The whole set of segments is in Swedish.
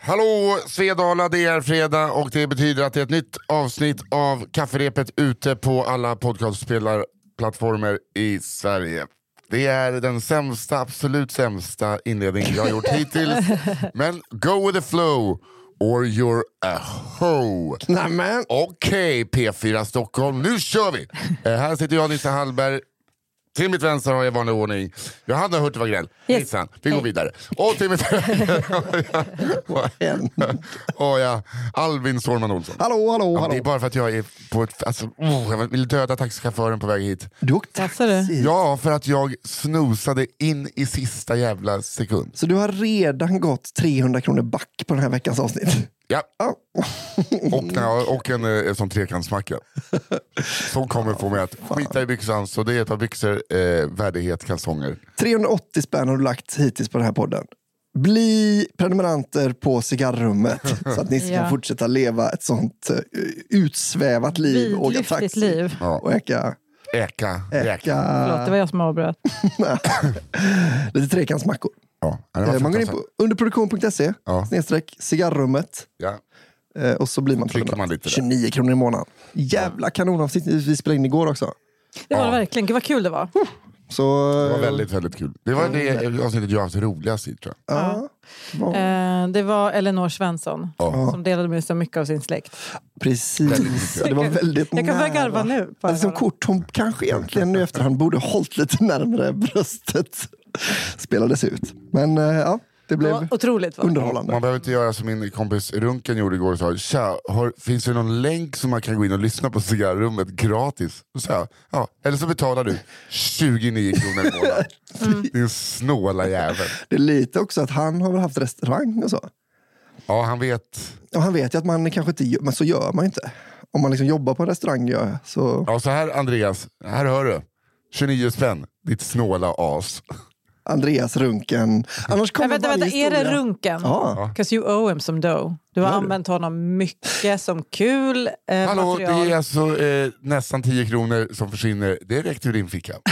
Hallå Svedala, det är fredag och det betyder att det är ett nytt avsnitt av Kafferepet ute på alla podcastspelarplattformar i Sverige. Det är den sämsta, absolut sämsta inledning jag har gjort hittills. Men go with the flow or you're a hoe. Okej P4 Stockholm, nu kör vi! Eh, här sitter jag, Nisse Hallberg. Till mitt vänster har jag i vanlig ordning Johanna Hurtig Wagrell. Yes. Nissan, vi går vidare. Och till mitt och ja, Alvin Sårman Olsson. Hallå, hallå, Ja, hallå. det är bara för att jag är på ett... Alltså, oh, jag vill döda taxichauffören på väg hit. Du åkte taxi. Ja, för att jag snosade in i sista jävla sekund. Så du har redan gått 300 kronor back på den här veckans avsnitt? Ja, och, nej, och en, eh, en sån trekantsmacka. Som kommer få mig att skita i byxan. Så det är ett par byxor, eh, värdighet, kalsonger. 380 spänn har du lagt hittills på den här podden. Bli prenumeranter på cigarrummet så att ni ska Ja. fortsätta leva ett sånt uh, utsvävat liv. Åka taxi liv. Ja. och äka, Äka, räka. äka Förlåt, det var jag som avbröt. lite trekantsmackor. Ja, det Eh, Man går in på underproduktion.se, Ja. snedstreck cigarrummet. Ja. Eh, Och så blir man man lite där. 29 kronor i månaden. Jävla kanonavsnitt vi spelade in igår också. Det var Ja. det verkligen. Gud vad kul det var. Så, Det var väldigt, väldigt kul. Det var det avsnittet jag haft roligast i tror jag. Ja, Eh, det var Elinor Svensson Ja. som delade med sig mycket av sin släkt. precis. Det var väldigt Jag kan börja garva nu. bara. Alltså, som kort hon kanske egentligen nu efterhand borde hållit lite närmare bröstet. Spelades ut. Men eh, ja, det Det blev var otroligt. Va? underhållande. Man behöver inte göra som min kompis Runken gjorde igår och sa Tja, har, finns det någon länk som man kan gå in och lyssna på cigarrummet gratis? Och så jag, ja, eller så betalar du 29 kronor i månaden. Mm. Din snåla jävel. Det är lite också att han har väl haft restaurang och så. Ja, han vet. Och han vet ju att man kanske inte gör, men så gör man ju inte. Om man liksom jobbar på en restaurang gör, så Ja, så här Andreas, här hör du. 29 spänn, ditt snåla as. Andreas Runken. Annars Nej, kommer vänta, varje vänta, är det runken? Ja. Because you owe him some dough. Du har Gör du? använt honom mycket som kul eh, Hallå, material. det är alltså eh, nästan 10 kronor som försvinner direkt ur din ficka.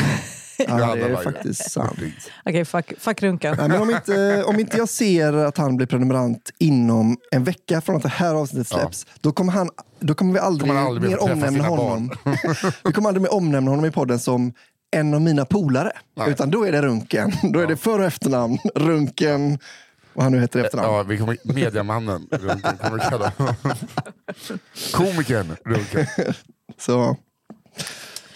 Ja, det är faktiskt sant. Okej, fuck, fuck runken. Nej, men om, inte, om inte jag ser att han blir prenumerant inom en vecka från att det här avsnittet släpps, då, kommer han, då kommer vi aldrig, Kommer aldrig mer omnämna honom. vi kommer aldrig mer omnämna honom i podden som en av mina polare. Nej. Utan då är det Runken. Då är det för och efternamn. Runken, vad han nu heter i efternamn. Ja, vi kommer, mediamannen Runken kommer vi kalla. Komikern Runken. Så,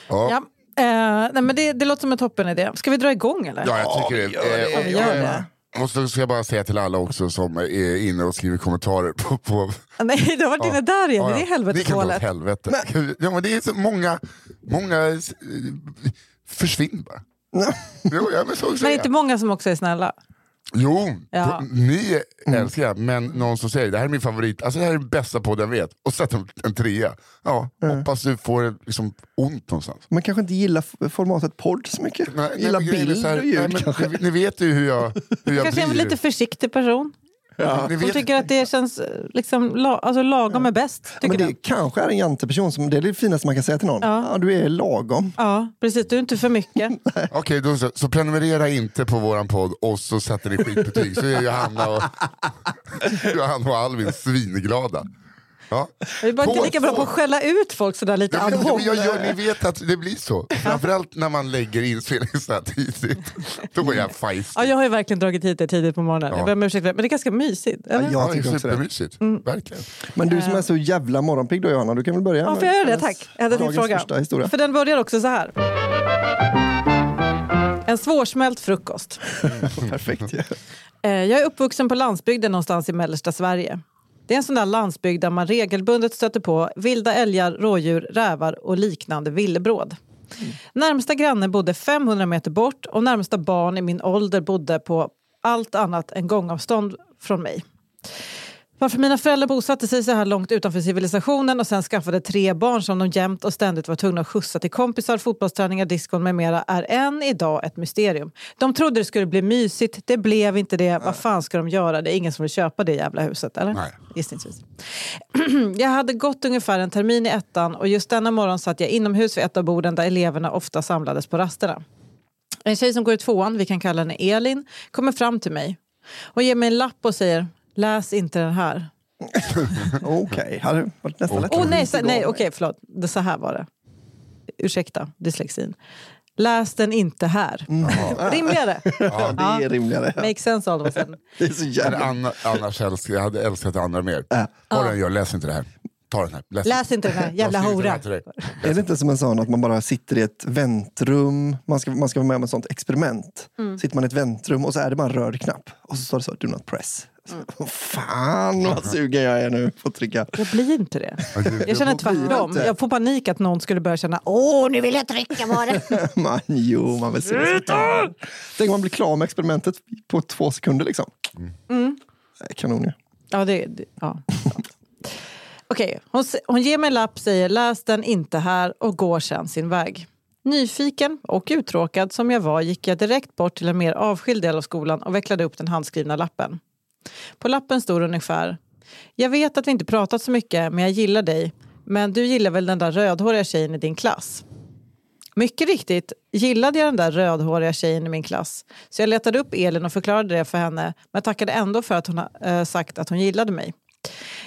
Ja. Ja. Eh, nej, men det, det låter som en toppenidé. Ska vi dra igång eller? Ja, jag tycker det. Eh, Ja, vi gör eh, det. Och så ska jag bara säga till alla också som är inne och skriver kommentarer på... på Nej, du har varit inne där igen. Ja, ja. Det är Ni kan dra åt helveteshålet. helvete. Ja, men det är så många, många eh, försvinn bara. Jo, ja, men så Men säger inte jag. många som också är snälla. Jo, Ja. ni älskar jag, men någon som säger det här är min favorit, alltså det här är den bästa podden jag vet, och sätter en trea. Ja, hoppas du får liksom ont någonstans. man kanske inte gillar formatet podd så mycket. Nej, nej, gillar är bild här- och ljud nej, men kanske. Ni, vet ju hur jag, hur jag Kanske en blir. lite försiktig person. Hon vet, tycker att det känns eh, liksom, la, alltså, lagom är bäst. Ja, Tycker men det du? kanske är en janteperson, som, det är det finaste man kan säga till någon. Ja. Ja. du är lagom. Ja, precis. Du är inte för mycket. Okej, då så, så prenumerera inte på våran podd och så sätter ni skitbetyg så är Johanna och, Johanna och Alvin svinglada. Ja. Vi är bara inte lika bra på att skälla ut folk sådär lite Ja, ad hoc. jag gör, ni vet att det blir så. Framförallt när man lägger inspelningen så här tidigt. Då är jag feisty. Ja, jag har ju verkligen dragit hit det tidigt på morgonen. Ja. Jag ber om ursäkt men det är ganska mysigt. Eller? Ja, Ja, jag Ja, det tycker är supermysigt. Mm. Verkligen. Men du som är så jävla morgonpigg då Johanna, du kan väl börja? får med jag göra det? Tack. Jag hade din fråga. För den börjar också så här. En svårsmält frukost. Perfekt. Ja. Eh, Jag är uppvuxen på landsbygden någonstans i mellersta Sverige. Det är en sån där landsbygd där man regelbundet stöter på vilda älgar, rådjur, rävar och liknande villebråd. Närmsta granne bodde 500 meter bort och närmsta barn i min ålder bodde på allt annat än gångavstånd från mig. Varför mina föräldrar bosatte sig så här långt utanför civilisationen och sen skaffade tre barn som de jämt och ständigt var tvungna att skjutsa till kompisar, fotbollsträningar, diskon med mera är än idag ett mysterium. De trodde det skulle bli mysigt, det blev inte det. Vad fan ska de göra? Det är ingen som vill köpa det jävla huset, eller? Nej. Gissningsvis. jag hade gått ungefär en termin i ettan och just denna morgon satt jag inomhus vid ett av borden där eleverna ofta samlades på rasterna. En tjej som går i tvåan, vi kan kalla henne Elin, kommer fram till mig och ger mig en lapp och säger Läs inte den här. Okej, hade det varit nästan lätt. Åh nej, så, nej okej förlåt. Det, så här var det. Ursäkta dyslexin. Läs den inte här. Rimligare. Ja, det är rimligare. Ja. Makes sense all of a. Det är så jävla... Anna, annars älskar, jag hade älskat andra mer. Vad den gör, läs inte det här. Ta den här. Läs, Läs inte den här, jävla hora. här. Är det inte som en sån att man bara sitter i ett väntrum, man ska, man ska vara med om ett sånt experiment. Mm. Sitter man i ett väntrum och så är det bara en röd knapp och så står det så, do not press. Så, Mm. "Åh, Fan vad sugen jag är nu på att trycka. Jag blir inte det. Jag känner tvärtom. Jag får panik att någon skulle börja känna åh nu vill jag trycka på det. Man, jo, man vill se resultat. Tänk om man blir klar med experimentet på två sekunder liksom. Mm. Det är Kanon ju. Ja, det, det, ja. Okej, hon, s- hon ger mig en lapp, säger läs den inte här och går sedan sin väg. Nyfiken och uttråkad som jag var gick jag direkt bort till en mer avskild del av skolan och vecklade upp den handskrivna lappen. På lappen stod ungefär Jag vet att vi inte pratat så mycket, men jag gillar dig. Men du gillar väl den där rödhåriga tjejen i din klass? Mycket riktigt gillade jag den där rödhåriga tjejen i min klass. Så jag letade upp Elin och förklarade det för henne men tackade ändå för att hon eh, sagt att hon gillade mig.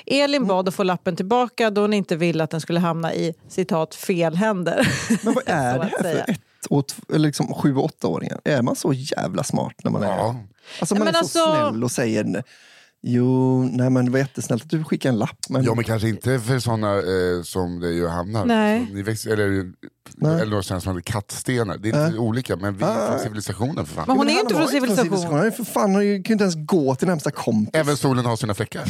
Elin bad att få lappen tillbaka då hon inte ville att den skulle hamna i citat fel händer. Men vad är det här för ett och t- eller liksom sju och åttaåringar? Är man så jävla smart när man är Ja. Alltså man är men så alltså- snäll och säger Jo, nej men det var jättesnällt att du skickade en lapp. Men, Ja men kanske inte för sådana eh, som det ju hamnar. Nej. Som ni växer, eller Nej. eller något sånt som hade kattstenar. Det är inte olika men vi är från civilisationen för fan. Men hon är inte från civilisation. Han är för fan, han kan ju inte ens gå till närmsta kompis. Även solen har sina fläckar.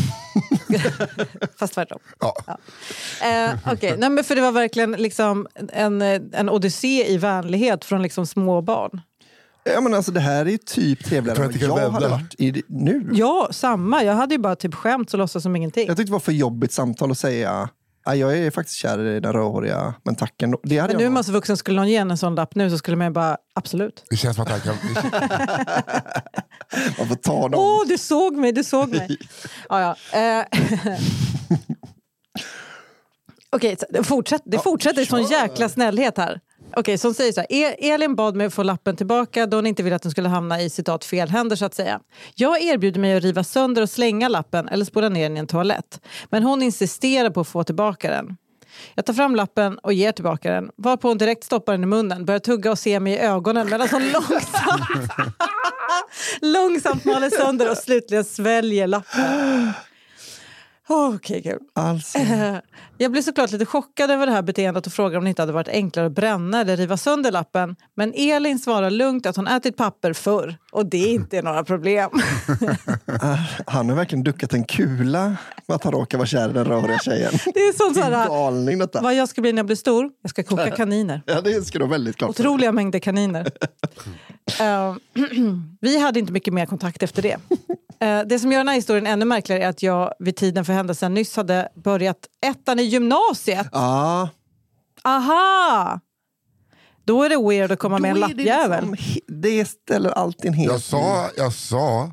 Fast tvärtom. Ja. Eh, Okej, Nej, men för det var verkligen liksom en, en odyssé i vänlighet från liksom små barn. Ja, men alltså, det här är ju typ trevligare än jag vad kan jag hade varit i det, nu. Ja, samma. Jag hade ju bara typ skämt och låtsas som ingenting. Jag tyckte det var för jobbigt samtal att säga "Ja, jag är faktiskt kär i den rödhåriga, men tack ändå. Det hade Men nu är jag man så vuxen, skulle någon ge en sån lapp nu så skulle man ju bara absolut. Det känns som att han kan... Man får ta dem. Åh, du såg mig, du såg mig. ja, ja. Eh. Okej, så det fortsätter, det fortsätter i sån jäkla snällhet här. Okej, som säger så här. E-, Elin bad mig få lappen tillbaka då hon inte ville att den skulle hamna i citat fel händer så att säga. Jag erbjuder mig att riva sönder och slänga lappen eller spola ner den i en toalett. Men hon insisterar på att få tillbaka den. Jag tar fram lappen och ger tillbaka den varpå hon direkt stoppar den i munnen, börjar tugga och se mig i ögonen medan hon långsamt, långsamt maler sönder och slutligen sväljer lappen. Okej, kul. Alltså, Jag blev såklart lite chockad över det här beteendet och frågade om det inte hade varit enklare att bränna eller riva sönder lappen. Men Elin svarar lugnt att hon ätit papper förr och det inte är några problem. han har verkligen duckat en kula med att han råkar vara kär i den rödhåriga tjejen. Det är sånt Det så är här, galning detta. vad jag ska bli när jag blir stor? Jag ska koka kaniner. Ja, det ska du väldigt klart. Otroliga mängder kaniner. Eh, vi hade inte mycket mer kontakt efter det. Eh, det som gör den här historien ännu märkligare är att jag vid tiden för händelsen nyss hade börjat ettan i gymnasiet. Ja, Aha! Då är det weird att komma med en Då är det lappjävel. liksom Det ställer alltid en helt Jag sa, jag sa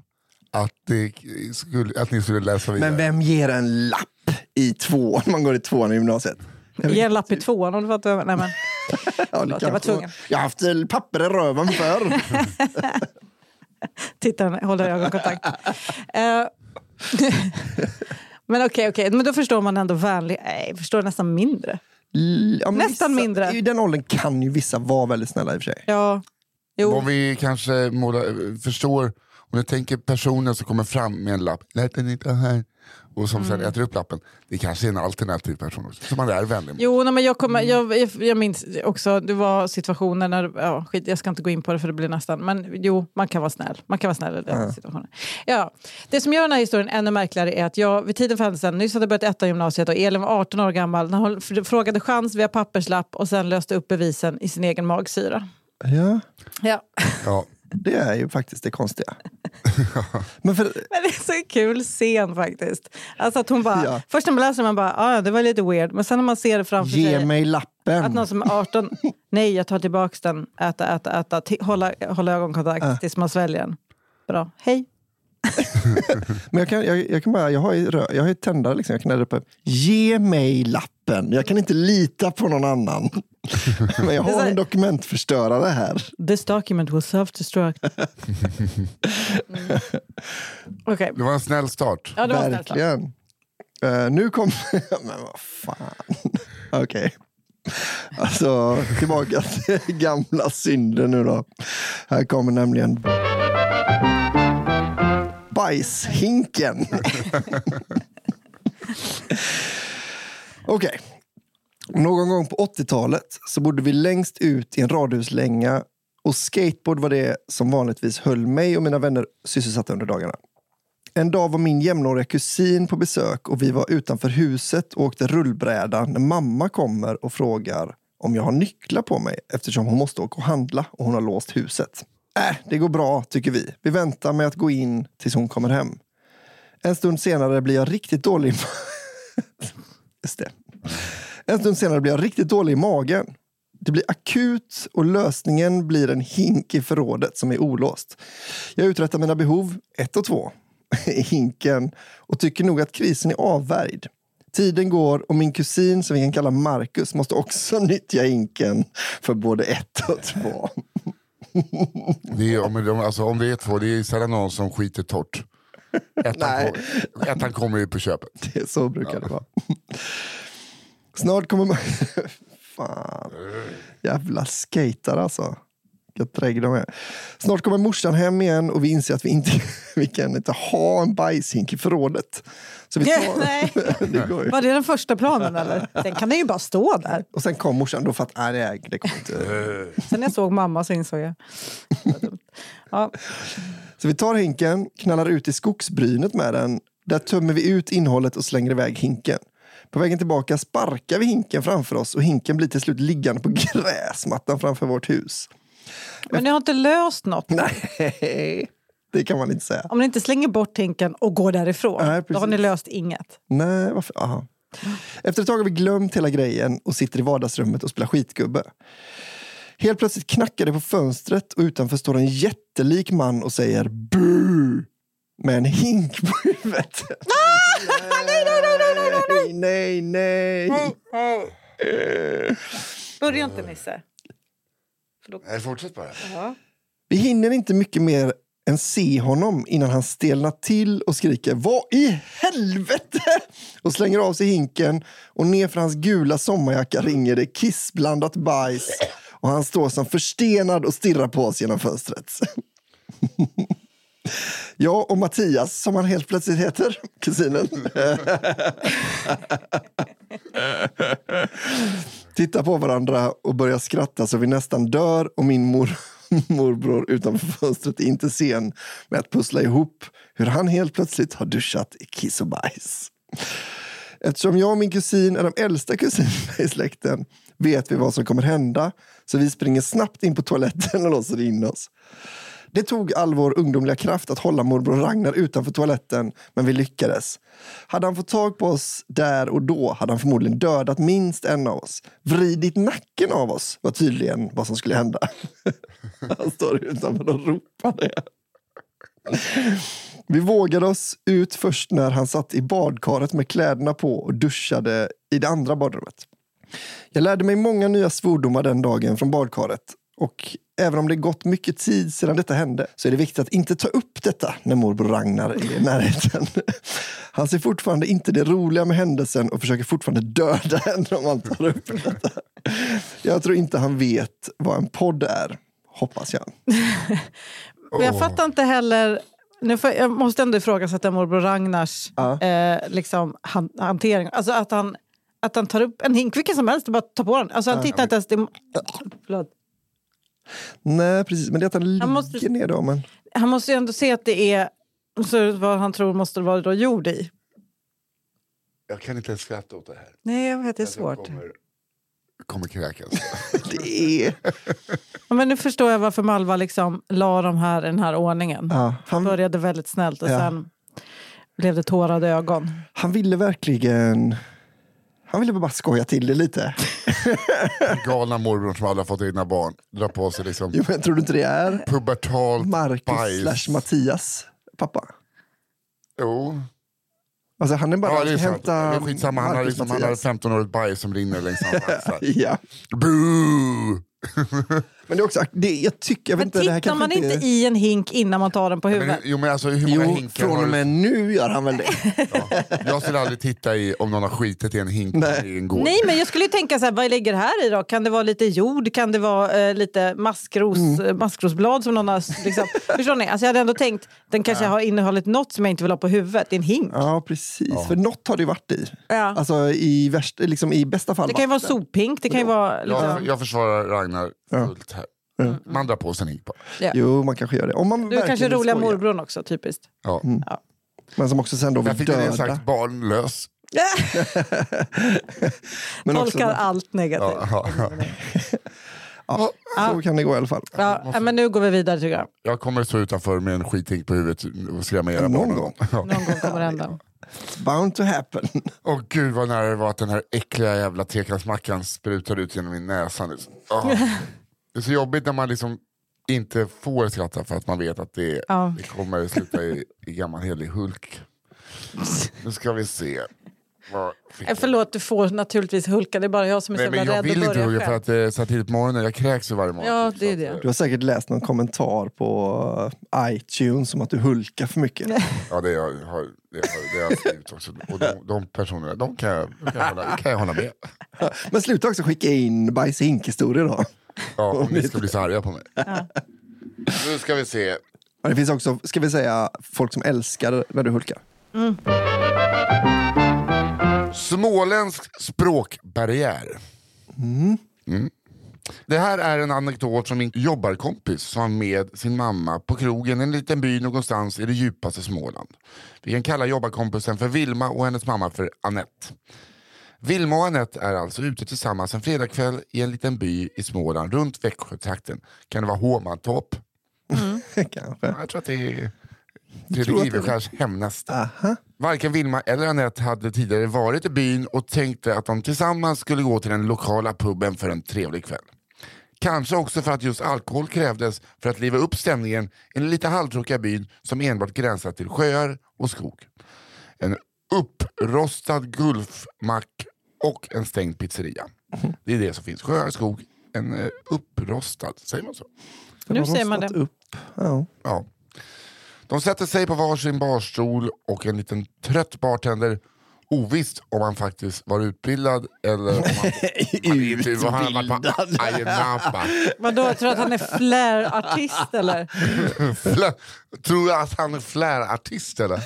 att, det skulle, att ni skulle läsa vidare. Men vem ger en lapp i tvåan? Man går i tvåan i gymnasiet. Ge en lapp i tvåan om du fattar. vad jag menar. Nej, men, Ja, jag var tvungen. Jag har haft papper i röven förr. tittaren håller ögonkontakt. Eh, men okej, okej. Men då förstår man ändå vänlig... Nej, jag förstår nästan mindre. Ja, Nästan vissa, mindre. I den åldern kan ju vissa vara väldigt snälla i och för sig. Ja, jo. Om vi kanske målar, förstår, om du tänker personen som kommer fram med en lapp, lät den inte här, och som Mm. sen äter upp lappen. Det kanske är en alternativ person också, som man är vänlig mot. Jo, nej, men jag, kommer, jag, jag, jag minns också, det var situationer när, ja, skit, jag ska inte gå in på det för det blir nästan, men jo, man kan vara snäll. Man kan vara snäll i den situationen. Ja, det som gör den här historien ännu märkligare är att jag vid tiden för händelsen nyss hade börjat etta gymnasiet och Elin var 18 år gammal när hon frågade chans via papperslapp och sen löste upp bevisen i sin egen magsyra. Ja, Ja. Ja. Det är ju faktiskt det konstiga. Men för, Men det är så kul scen faktiskt. Alltså att hon bara, Ja. Först när man läser man bara, ah, ja det var lite weird. Men sen när man ser det framför ge sig. mig lappen. Att någon som är 18, nej jag tar tillbaka den, äta, äta, äta, Ti- hålla, hålla ögonkontakt tills man sväljer den. Bra, hej. Men jag, kan, jag, jag, kan bara, jag har ju, rö- jag har ju tändare, liksom. jag kan elda upp en- Ge mig lappen. Jag kan inte lita på någon annan. Men jag har en dokumentförstörare här. This document will self-destruct. Mm. Okej, Det var en snäll start. ja det var. Verkligen. Eh, nu kommer... Men vad fan. Okej. Alltså, tillbaka till gamla synder nu då. Här kommer nämligen bajshinken. Okej. Någon gång på 80-talet så bodde vi längst ut i en radhuslänga och skateboard var det som vanligtvis höll mig och mina vänner sysselsatta under dagarna. En dag var min jämnåriga kusin på besök och vi var utanför huset och åkte rullbräda när mamma kommer och frågar om jag har nycklar på mig eftersom hon måste åka och handla och hon har låst huset. Äh, det går bra tycker vi. Vi väntar med att gå in tills hon kommer hem. En stund senare blir jag riktigt dålig i Just det. En stund senare blir jag riktigt dålig i magen. Det blir akut och lösningen blir en hink i förrådet som är olåst. Jag uträttar mina behov, ett och två, i hinken och tycker nog att krisen är avvärjd. Tiden går och min kusin som vi kan kalla Marcus måste också nyttja hinken för både ett och två. Det är, om, de- alltså, om det är två, det är sällan någon som skiter torrt. Ettan, Nej. kom, ettan kommer ju på köpet. Det är så brukar det vara. Snart kommer man... Fan. Jävla skater alltså. Vilka drägg de är. Snart kommer morsan hem igen och vi inser att vi inte vi kan inte ha en bajshink i förrådet. Så vi tar... Nej. det går. Var det den första planen eller? Den kan ju bara stå där. Och sen kom morsan då för att nej, det, kommer inte... Sen när jag såg mamma så insåg jag. Ja, Så vi tar hinken, knallar ut i skogsbrynet med den. Där tömmer vi ut innehållet och slänger iväg hinken. På vägen tillbaka sparkar vi hinken framför oss och hinken blir till slut liggande på gräsmattan framför vårt hus. Men ni har inte löst något. Nej, det kan man inte säga. Om ni inte slänger bort hinken och går därifrån, Nej, då har ni löst inget. Nej, varför? Aha. Efter ett tag har vi glömt hela grejen och sitter i vardagsrummet och spelar skitgubbe. Helt plötsligt knackar det på fönstret och utanför står en jättelik man och säger bu med en hink på huvudet. nej, nej, nej, nej, nej. Eh. Börja inte Nisse. Nej, fortsätt bara. Ja. Vi hinner inte mycket mer än se honom innan han stelnar till och skriker Vad i helvete? Och slänger av sig hinken och ner för hans gula sommarjacka ringer det kissblandat bajs och han står som förstenad och stirrar på oss genom fönstret. Jag och Mattias, som han helt plötsligt heter, kusinen. Tittar på varandra och börjar skratta så vi nästan dör och min mor, morbror utanför fönstret är inte sen med att pussla ihop hur han helt plötsligt har duschat i kiss och bajs. Eftersom jag och min kusin är de äldsta kusinerna i släkten vet vi vad som kommer hända så vi springer snabbt in på toaletten och låser in oss. Det tog all vår ungdomliga kraft att hålla morbror Ragnar utanför toaletten, men vi lyckades. Hade han fått tag på oss där och då hade han förmodligen dödat minst en av oss. Vridit nacken av oss var tydligen vad som skulle hända. Han står utanför och ropar det. Vi vågade oss ut först när han satt i badkaret med kläderna på och duschade i det andra badrummet. Jag lärde mig många nya svordomar den dagen från badkaret. Och även om det gått mycket tid sedan detta hände så är det viktigt att inte ta upp detta när morbror Ragnar är i närheten. Han ser fortfarande inte det roliga med händelsen och försöker fortfarande döda henne om man tar upp detta. Jag tror inte han vet vad en podd är, hoppas jag. Jag fattar inte heller... Nu får, jag måste ändå ifrågasätta morbror Ragnars Ja. eh, liksom, han, hantering. Alltså att han, att han tar upp en hink, vilken som helst, och bara tar på den. Alltså han tittar inte ens... Det. Nej, precis. Men det är att han ligger måste- ner då. Men... Han måste ju ändå se att det är så vad han tror måste vara då jord i. Jag kan inte ens skratta åt det här. Nej, jag vet, det är Jag svårt. Kommer, kommer kräkas. Det är... Ja, men nu förstår jag varför Malva liksom la de här i den här ordningen. Ja, han, Började väldigt snällt och Ja. sen blev det tårade ögon. han ville verkligen... Han ville bara skoja till det lite. Galna morbror som aldrig har fått egna barn. Drar på sig liksom Jo, men tror du inte det är pubertalt Marcus bajs. slash Mattias pappa? Jo, Alltså han är bara... ja, det är ska sant. Det är skitsamma. Han har, Marcus liksom, han har Mattias. 15 årigt bajs som rinner längs hans axlar. Ja. Boo! Men det är också, det, jag tycker, jag vet Men inte, det här tittar kanske man inte i en hink innan man tar den på Men, huvudet? hur- jo, men alltså, hur många Jo, hinkar från och du? med nu gör han väl det. Jag skulle aldrig titta i om någon har skitit i en hink Nej. i en gård. Nej, men jag skulle ju tänka så här, vad ligger här i då? Kan det vara lite jord? Kan det vara eh, lite maskros, Mm. eh, maskrosblad som någon har... Liksom, förstår ni? Alltså jag hade ändå tänkt, den kanske har innehållit något som jag inte vill ha på huvudet i en hink. Ja, precis. För något har det varit i. Ja. Alltså i, värst, liksom, i bästa fall. Det kan ju vara vatten. sophink, det kan ju vara... Liksom, Jag, jag försvarar Ragnar Ja. fullt här. Man drar på sig en bara. ja. Jo, man kanske gör det. Om man Du kanske roliga skoja. morbrorn också, typiskt. Ja. Men som också sen då vill Jag fick döda. sagt, barnlös. Men också, Tolkar allt negativt. Ja, ja, ja. ja, så kan det gå i alla fall. Ja, ja, men nu går vi vidare tycker jag. Jag kommer stå utanför med en skithink på huvudet och skrämma era Någon barn. gång. Ja. Någon gång kommer det hända. It's bound to happen. Åh gud vad nära det var att den här äckliga jävla tekantsmackan sprutade ut genom min näsa. nu. Åh. Det är så jobbigt när man liksom inte får skratta för att man vet att det, Ja. det kommer sluta i, i gammal helig Hulk. Nu ska vi se. Vad fick Eh, Förlåt, du får naturligtvis hulka. Det är bara jag som är så Nej, men jävla jag rädd vill att inte börja hugga för själv. att det är så här tidigt på morgonen. Jag kräks ju varje morgon. Ja, Så det är att, det. eh, Du har säkert läst någon kommentar på iTunes om att du hulkar för mycket. Ja, det, jag har, det, har, det har jag skrivit också. Och de, de personerna, de kan, jag- de kan, jag hålla, kan jag hålla med. Men sluta också skicka in bajs i hink-historier då. Ja, om ni ska bli så arga på mig. Nu ska vi se. Det finns också, ska vi säga, folk som älskar när du hulkar. Småländsk språkbarriär. Mm. Det här är en anekdot från min jobbarkompis som var med sin mamma på krogen i en liten by någonstans i det djupaste Småland. Vi kan kalla jobbarkompisen för Vilma och hennes mamma för Annette. Annette är alltså ute tillsammans en fredagkväll i en liten by i Småland runt Växjötrakten. Kan det vara Håmantorp? Kanske. Jag tror att det är Fredrik Iverskärs hemnästa. Aha. Varken Vilma eller Anette hade tidigare varit i byn och tänkte att de tillsammans skulle gå till den lokala puben för en trevlig kväll. Kanske också för att just alkohol krävdes för att liva upp stämningen i den lite halvtråkiga byn som enbart gränsar till sjöar och skog. En upprostad gulfmack och en stängd pizzeria. Det är det som finns. Sjöar, skog, en eh, upprostad, säger man så? Nu ser man det. Upp. Ja. Ja. De sätter sig på varsin barstol och en liten trött bartender Ovisst om han faktiskt var utbildad eller om han, inte var han på Ayia Napa. Vadå, tror du att han är flair-artist eller? Flä- Tror jag att han är flärartist eller?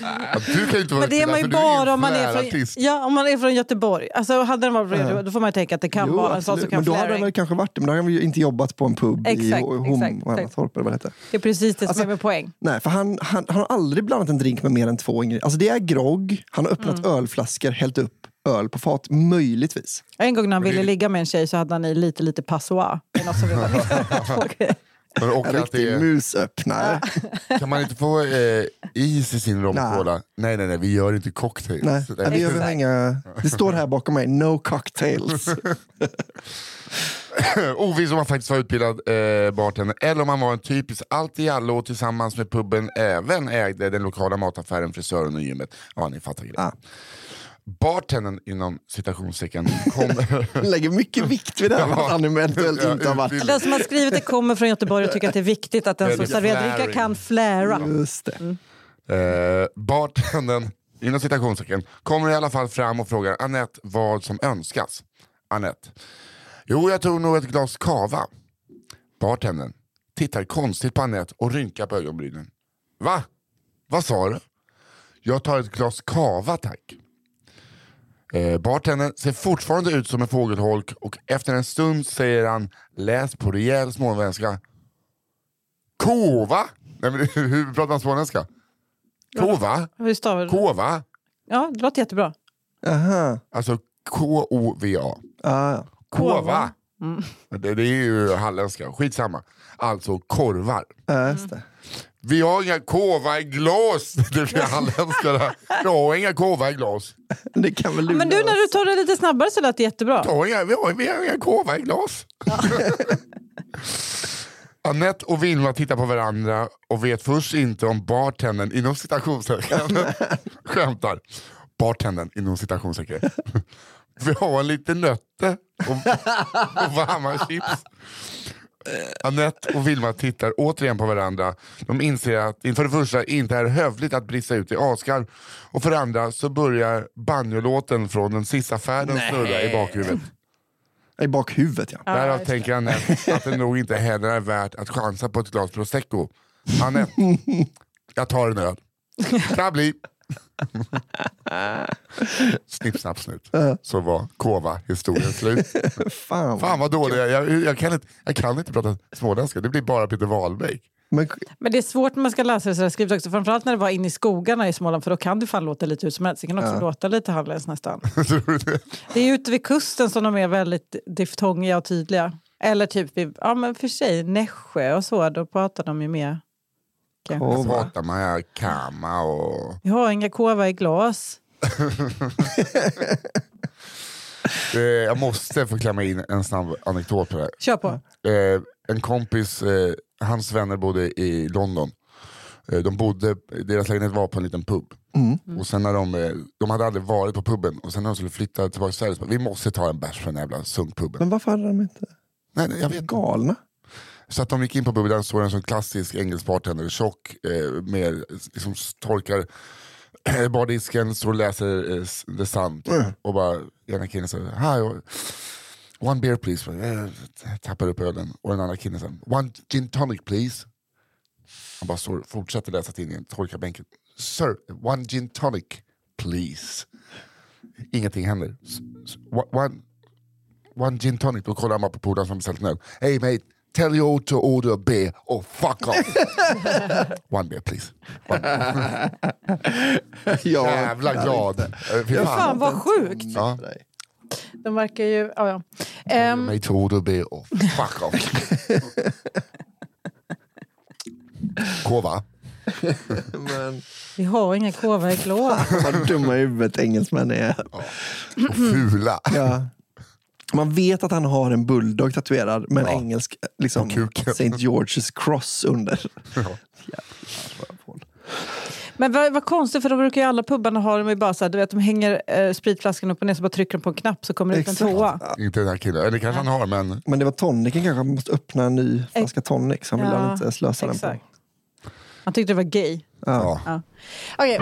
Ja, du kan ju inte vara Men det är man ju du bara om man är flärartist. från, ja, om man är från Göteborg. Alltså, hade den varit från Göteborg, då får man ju tänka att det kan Jo, vara en sån som kan Men då hade han väl kanske varit det, men då hade han ju inte jobbat på en pub Exakt, i Hom och exakt. Annatorp eller vad det heter. Det är precis det som Alltså- är med poäng. Nej, för han, han, han har aldrig blandat en drink med mer än två ingredienser. Alltså det är grogg, han har öppnat Mm. ölflaskor, hällt upp öl på fat, möjligtvis. En gång när han ville ligga med en tjej så hade han i lite, lite passoir. Det är något som vi var Men Och En riktig är, musöppnare. kan man inte få eh, is i sin rom Nej. och cola? Nej, nej, nej, vi gör inte cocktails. Nej, nej, vi gör inga, det står här bakom mig, no cocktails. Oviss om han faktiskt var utbildad eh, bartender eller om han var en typisk allt i allo och tillsammans med puben även ägde den lokala mataffären, frisören och gymmet. Ja, ni fattar grejen. Ah. Bartendern inom citationstecken kom... Han lägger mycket vikt vid det här, att han eventuellt Ja, inte har varit... Den som har skrivit det kommer från Göteborg och tycker att det är viktigt att den som serverar dricka kan flära. Just det. Eh, bartendern, inom citationstecken, kommer i alla fall fram och frågar Annette vad som önskas. Annette. Jo, jag tror nog ett glas kava. Bartendern tittar konstigt på Annette och rynkar på ögonbrynen. Va? Vad sa du? Jag tar ett glas kava tack. Eh, bartendern ser fortfarande ut som en fågelholk och efter en stund säger han, läs på rejäl småländska. Kova? Nej, men, hur pratar man småländska? Kova? Hur stavar du? Kova? Ja, det låter jättebra. Aha. Alltså K-O-V-A. Ah, ja. Kova. Det, det är ju halländska, skitsamma. Alltså korvar. Ja, det. Vi har inga kova i glas. Det blir halländska där. Jag har inga kova i glas. Det kan väl du Men du, när du tar det lite snabbare så lät det jättebra. Jag har inga, vi, har, vi har inga kova i glas. Anette och Vilma tittar på varandra och vet först inte om bartendern inom citationstecken skämtar. Bartendern inom citationstecken. Vi har lite nötter och, och varma chips. Anette och Vilma tittar återigen på varandra. De inser att det för det första inte är hövligt att brista ut i asgarv och för det andra så börjar banjolåten från den sista färden snurra i bakhuvudet. I bakhuvudet ja. Därav tänker Anette att det nog inte heller är värt att chansa på ett glas prosecco. Anette, jag tar en öl. Bli. Snipp, snapp, snut. Så var Kova-historien slut. Fan. Fan vad dålig jag, jag, jag, kan inte, jag kan inte prata småländska, det blir bara Peter Wahlbeck. Men, Men det är svårt när man ska läsa det så skrivet också. Framförallt när det var inne i skogarna i Småland för då kan det fan låta lite hur som helst. Det kan också låta lite halvländskt nästan. Det är ute vid kusten som de är väldigt diftongiga och tydliga. Eller typ vid, ja men för sig, Nässjö och så, då pratar de ju mer. Kanske. Åh, Så va. pratar man ja, kama och... Vi har inga kova i glas. Eh, jag måste få klämma in en snabb anekdot på det här. Kör på. eh, en kompis, eh, hans vänner bodde i London. De bodde, deras lägenhet var på en liten pub. Och sen när de, de hade aldrig varit på puben och sen när de skulle flytta tillbaka till Sverige så bara, vi måste ta en bärs på den jävla sunkpuben. men varför hade de inte... Nej, nej, jag vet. Galna? Så att de gick in på puben, där såg en sån klassisk engelsk bartender, tjock, eh, med, liksom torkar eh, bardisken, står och läser eh, The Sun och bara, ena killen säger hi, one beer please, eh, tappar upp ölen och den andra killen säger one gin tonic please. Han bara står, fortsätter läsa tidningen, torkar bänken. Sir, one gin tonic please. Ingenting händer. One, one gin tonic, då kollar han bara på polaren som beställt en öl. Hey mate, tell you to order a beer or fuck off. one beer please. One. Ja, Jävla glad. Fy Fan fan. vad sjukt. Ja. De verkar ju... Ja, ja. Ehm, Mate to order a beer or fuck off. Kova. Men vi har inga kova i glas. vad dumma i huvudet engelsmän är. Och fula. Ja. Man vet att han har en bulldog tatuerad med en Ja. engelsk liksom, På kuken. St. George's cross under. Ja. Men vad, vad konstigt, för då brukar ju alla pubbarna ha dem ju bara så här, du vet, de hänger eh, spritflaskan upp och ner så bara trycker de på en knapp så kommer det ut en Exakt. tvåa. Inte den här killen, eller kanske han har men Men det var tonicen kanske, han måste öppna en ny flaska tonic så han vill Ja, han inte slösa den exakt. på. Han tyckte det var gay. Ja. ja. Okej.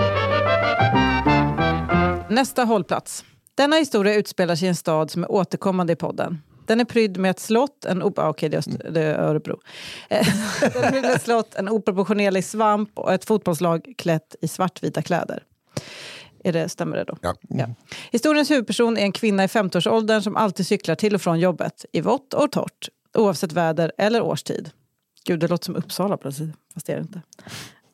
Nästa hållplats. Denna historia utspelar sig i en stad som är återkommande i podden. Den är prydd med ett slott, en op- ah, okej, det, är Öst- det är Örebro. Eh, Den är prydd med ett slott, en oproportionerlig svamp och ett fotbollslag klätt i svartvita kläder. Är det, stämmer det då? Ja. Ja. Historiens huvudperson är en kvinna i 50-årsåldern som alltid cyklar till och från jobbet, i vått och torrt, oavsett väder eller årstid. Gud, det låter som Uppsala plötsligt, fast det är det inte.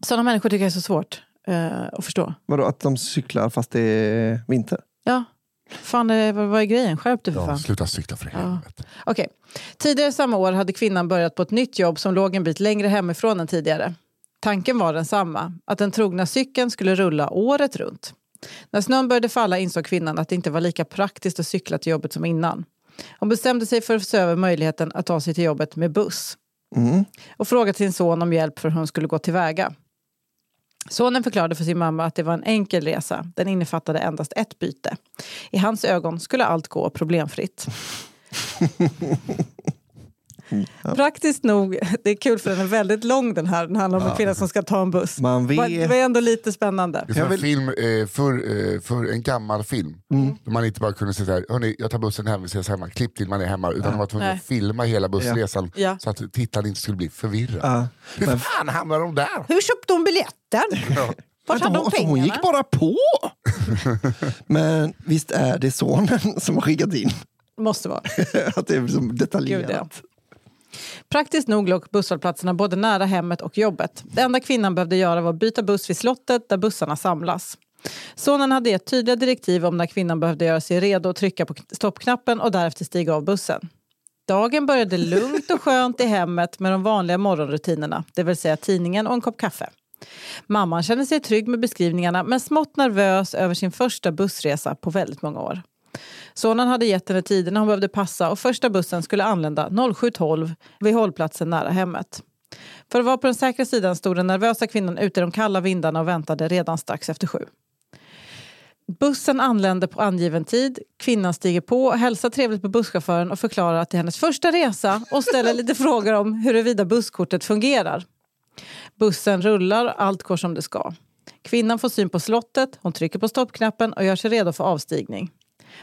Sådana människor tycker jag är så svårt eh, att förstå. Vadå, att de cyklar fast det är vinter? Ja, fan, eh, vad, är grejen? Skärp dig för Ja, fan. sluta cykla för helvete. Okej. Tidigare samma år hade kvinnan börjat på ett nytt jobb som låg en bit längre hemifrån än tidigare. Tanken var densamma, att den trogna cykeln skulle rulla året runt. När snön började falla insåg kvinnan att det inte var lika praktiskt att cykla till jobbet som innan. Hon bestämde sig för att se över möjligheten att ta sig till jobbet med buss Mm. och frågade sin son om hjälp för hur hon skulle gå tillväga. Sonen förklarade för sin mamma att det var en enkel resa. Den innefattade endast ett byte. I hans ögon skulle allt gå problemfritt. Praktiskt nog, det är kul för den är väldigt lång den här. Den handlar om en kvinna som ska ta en buss. Man Det var- vet. Det var ändå lite spännande. Det är en film, eh, för, eh, för en gammal film. Där man inte bara kunde säga såhär, hörni jag tar bussen hem, vi ses hemma, klipp till man är hemma. Utan man var tvungen Nej. att filma hela bussresan Ja. så att tittaren inte skulle bli förvirrad. Ja. Hur fan hamnade de där? Hur köpte hon biljetten? Vart hade hon Alltså, hon pengarna? gick bara på! Men visst är det sonen som har skickat in? Måste vara. att det är liksom detaljerat. Gud, ja. Praktiskt nog låg busshållplatserna både nära hemmet och jobbet. Det enda kvinnan behövde göra var att byta buss vid slottet där bussarna samlas. Sonen hade gett tydliga direktiv om när kvinnan behövde göra sig redo att trycka på stoppknappen och därefter stiga av bussen. Dagen började lugnt och skönt i hemmet med de vanliga morgonrutinerna, det vill säga tidningen och en kopp kaffe. Mamman kände sig trygg med beskrivningarna men smått nervös över sin första bussresa på väldigt många år. Sonen hade gett henne tiderna hon behövde passa och första bussen skulle anlända 07.12 vid hållplatsen nära hemmet. För att vara på den säkra sidan stod den nervösa kvinnan ute i de kalla vindarna och väntade redan strax efter sju. Bussen anländer på angiven tid. Kvinnan stiger på, hälsar trevligt på busschauffören och förklarar att det är hennes första resa och ställer lite frågor om huruvida busskortet fungerar. Bussen rullar, allt går som det ska. Kvinnan får syn på slottet, hon trycker på stoppknappen och gör sig redo för avstigning.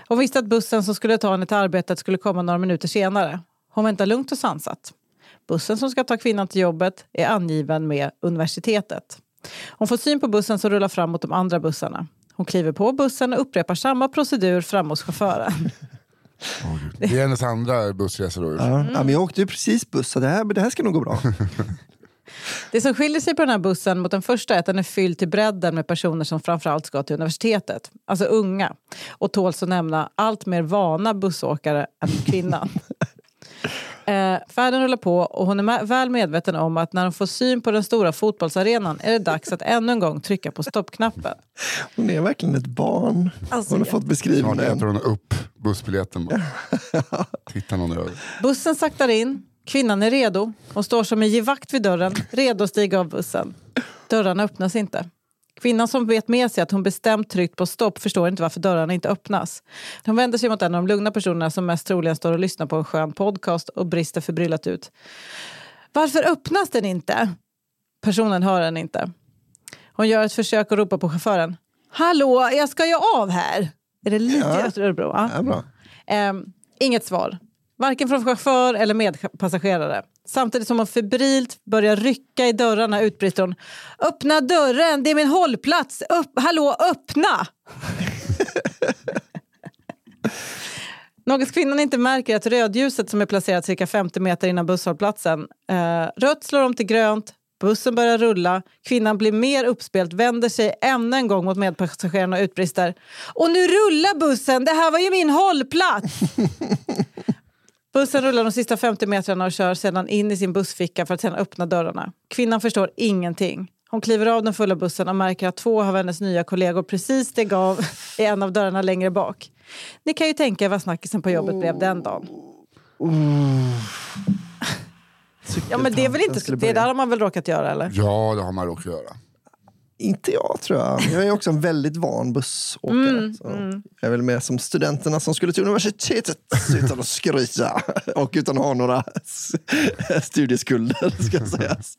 Hon visste att bussen som skulle ta henne till arbetet skulle komma några minuter senare. Hon väntar lugnt och sansat. Bussen som ska ta kvinnan till jobbet är angiven med universitetet. Hon får syn på bussen som rullar fram mot de andra bussarna. Hon kliver på bussen och upprepar samma procedur fram hos chauffören. Gud. det är hennes andra bussresa då. Ja. Ja, men jag åkte ju precis buss, så det här, det här ska nog gå bra. Det som skiljer sig på den här bussen mot den första är att den är fylld till bredden med personer som framförallt ska till universitetet. Alltså unga. Och tåls att nämna allt mer vana bussåkare än kvinnan. Eh, färden rullar på och hon är väl medveten om att när hon får syn på den stora fotbollsarenan är det dags att ännu en gång trycka på stoppknappen. Hon är verkligen ett barn. Alltså, hon har ja. fått Snart beskrivningen. äter hon upp bussbiljetten. Bara. Tittar någon över. Bussen saktar in, kvinnan är redo. Hon står som en givakt vid dörren, redo att stiga av bussen. Dörrarna öppnas inte. Kvinnan som vet med sig att hon bestämt tryckt på stopp förstår inte varför dörrarna inte öppnas. Hon vänder sig mot en av de lugna personerna som mest troligen står och lyssnar på en skön podcast och brister förbryllat ut. Varför öppnas den inte? Personen hör henne inte. Hon gör ett försök att ropa på chauffören. Hallå, jag ska ju av här! Är det lite Ja. Örebro? Ja. Ja, bra. Ehm, inget svar. Varken från chaufför eller medpassagerare. Samtidigt som hon febrilt börjar rycka i dörrarna utbrister hon Öppna dörren, det är min hållplats! Upp, hallå, öppna! Något kvinnan inte märker är att rödljuset som är placerat cirka 50 meter innan busshållplatsen. Eh, rött slår om till grönt, bussen börjar rulla, kvinnan blir mer uppspelt, vänder sig ännu en gång mot medpassagerarna och utbrister Och nu rullar bussen, det här var ju min hållplats! Bussen rullar de sista 50 metrarna och kör sedan in i sin bussficka för att sedan öppna dörrarna. Kvinnan förstår ingenting. Hon kliver av den fulla bussen och märker att två av hennes nya kollegor precis steg av i en av dörrarna längre bak. Ni kan ju tänka er vad snackisen på jobbet blev den dagen. Ja, men det är väl inte det där har man väl råkat göra eller? Ja, det har man råkat göra. Inte jag tror jag. Jag är också en väldigt van bussåkare. så Jag är väl mer som studenterna som skulle till universitetet utan att skryta och utan att ha några studieskulder ska sägas.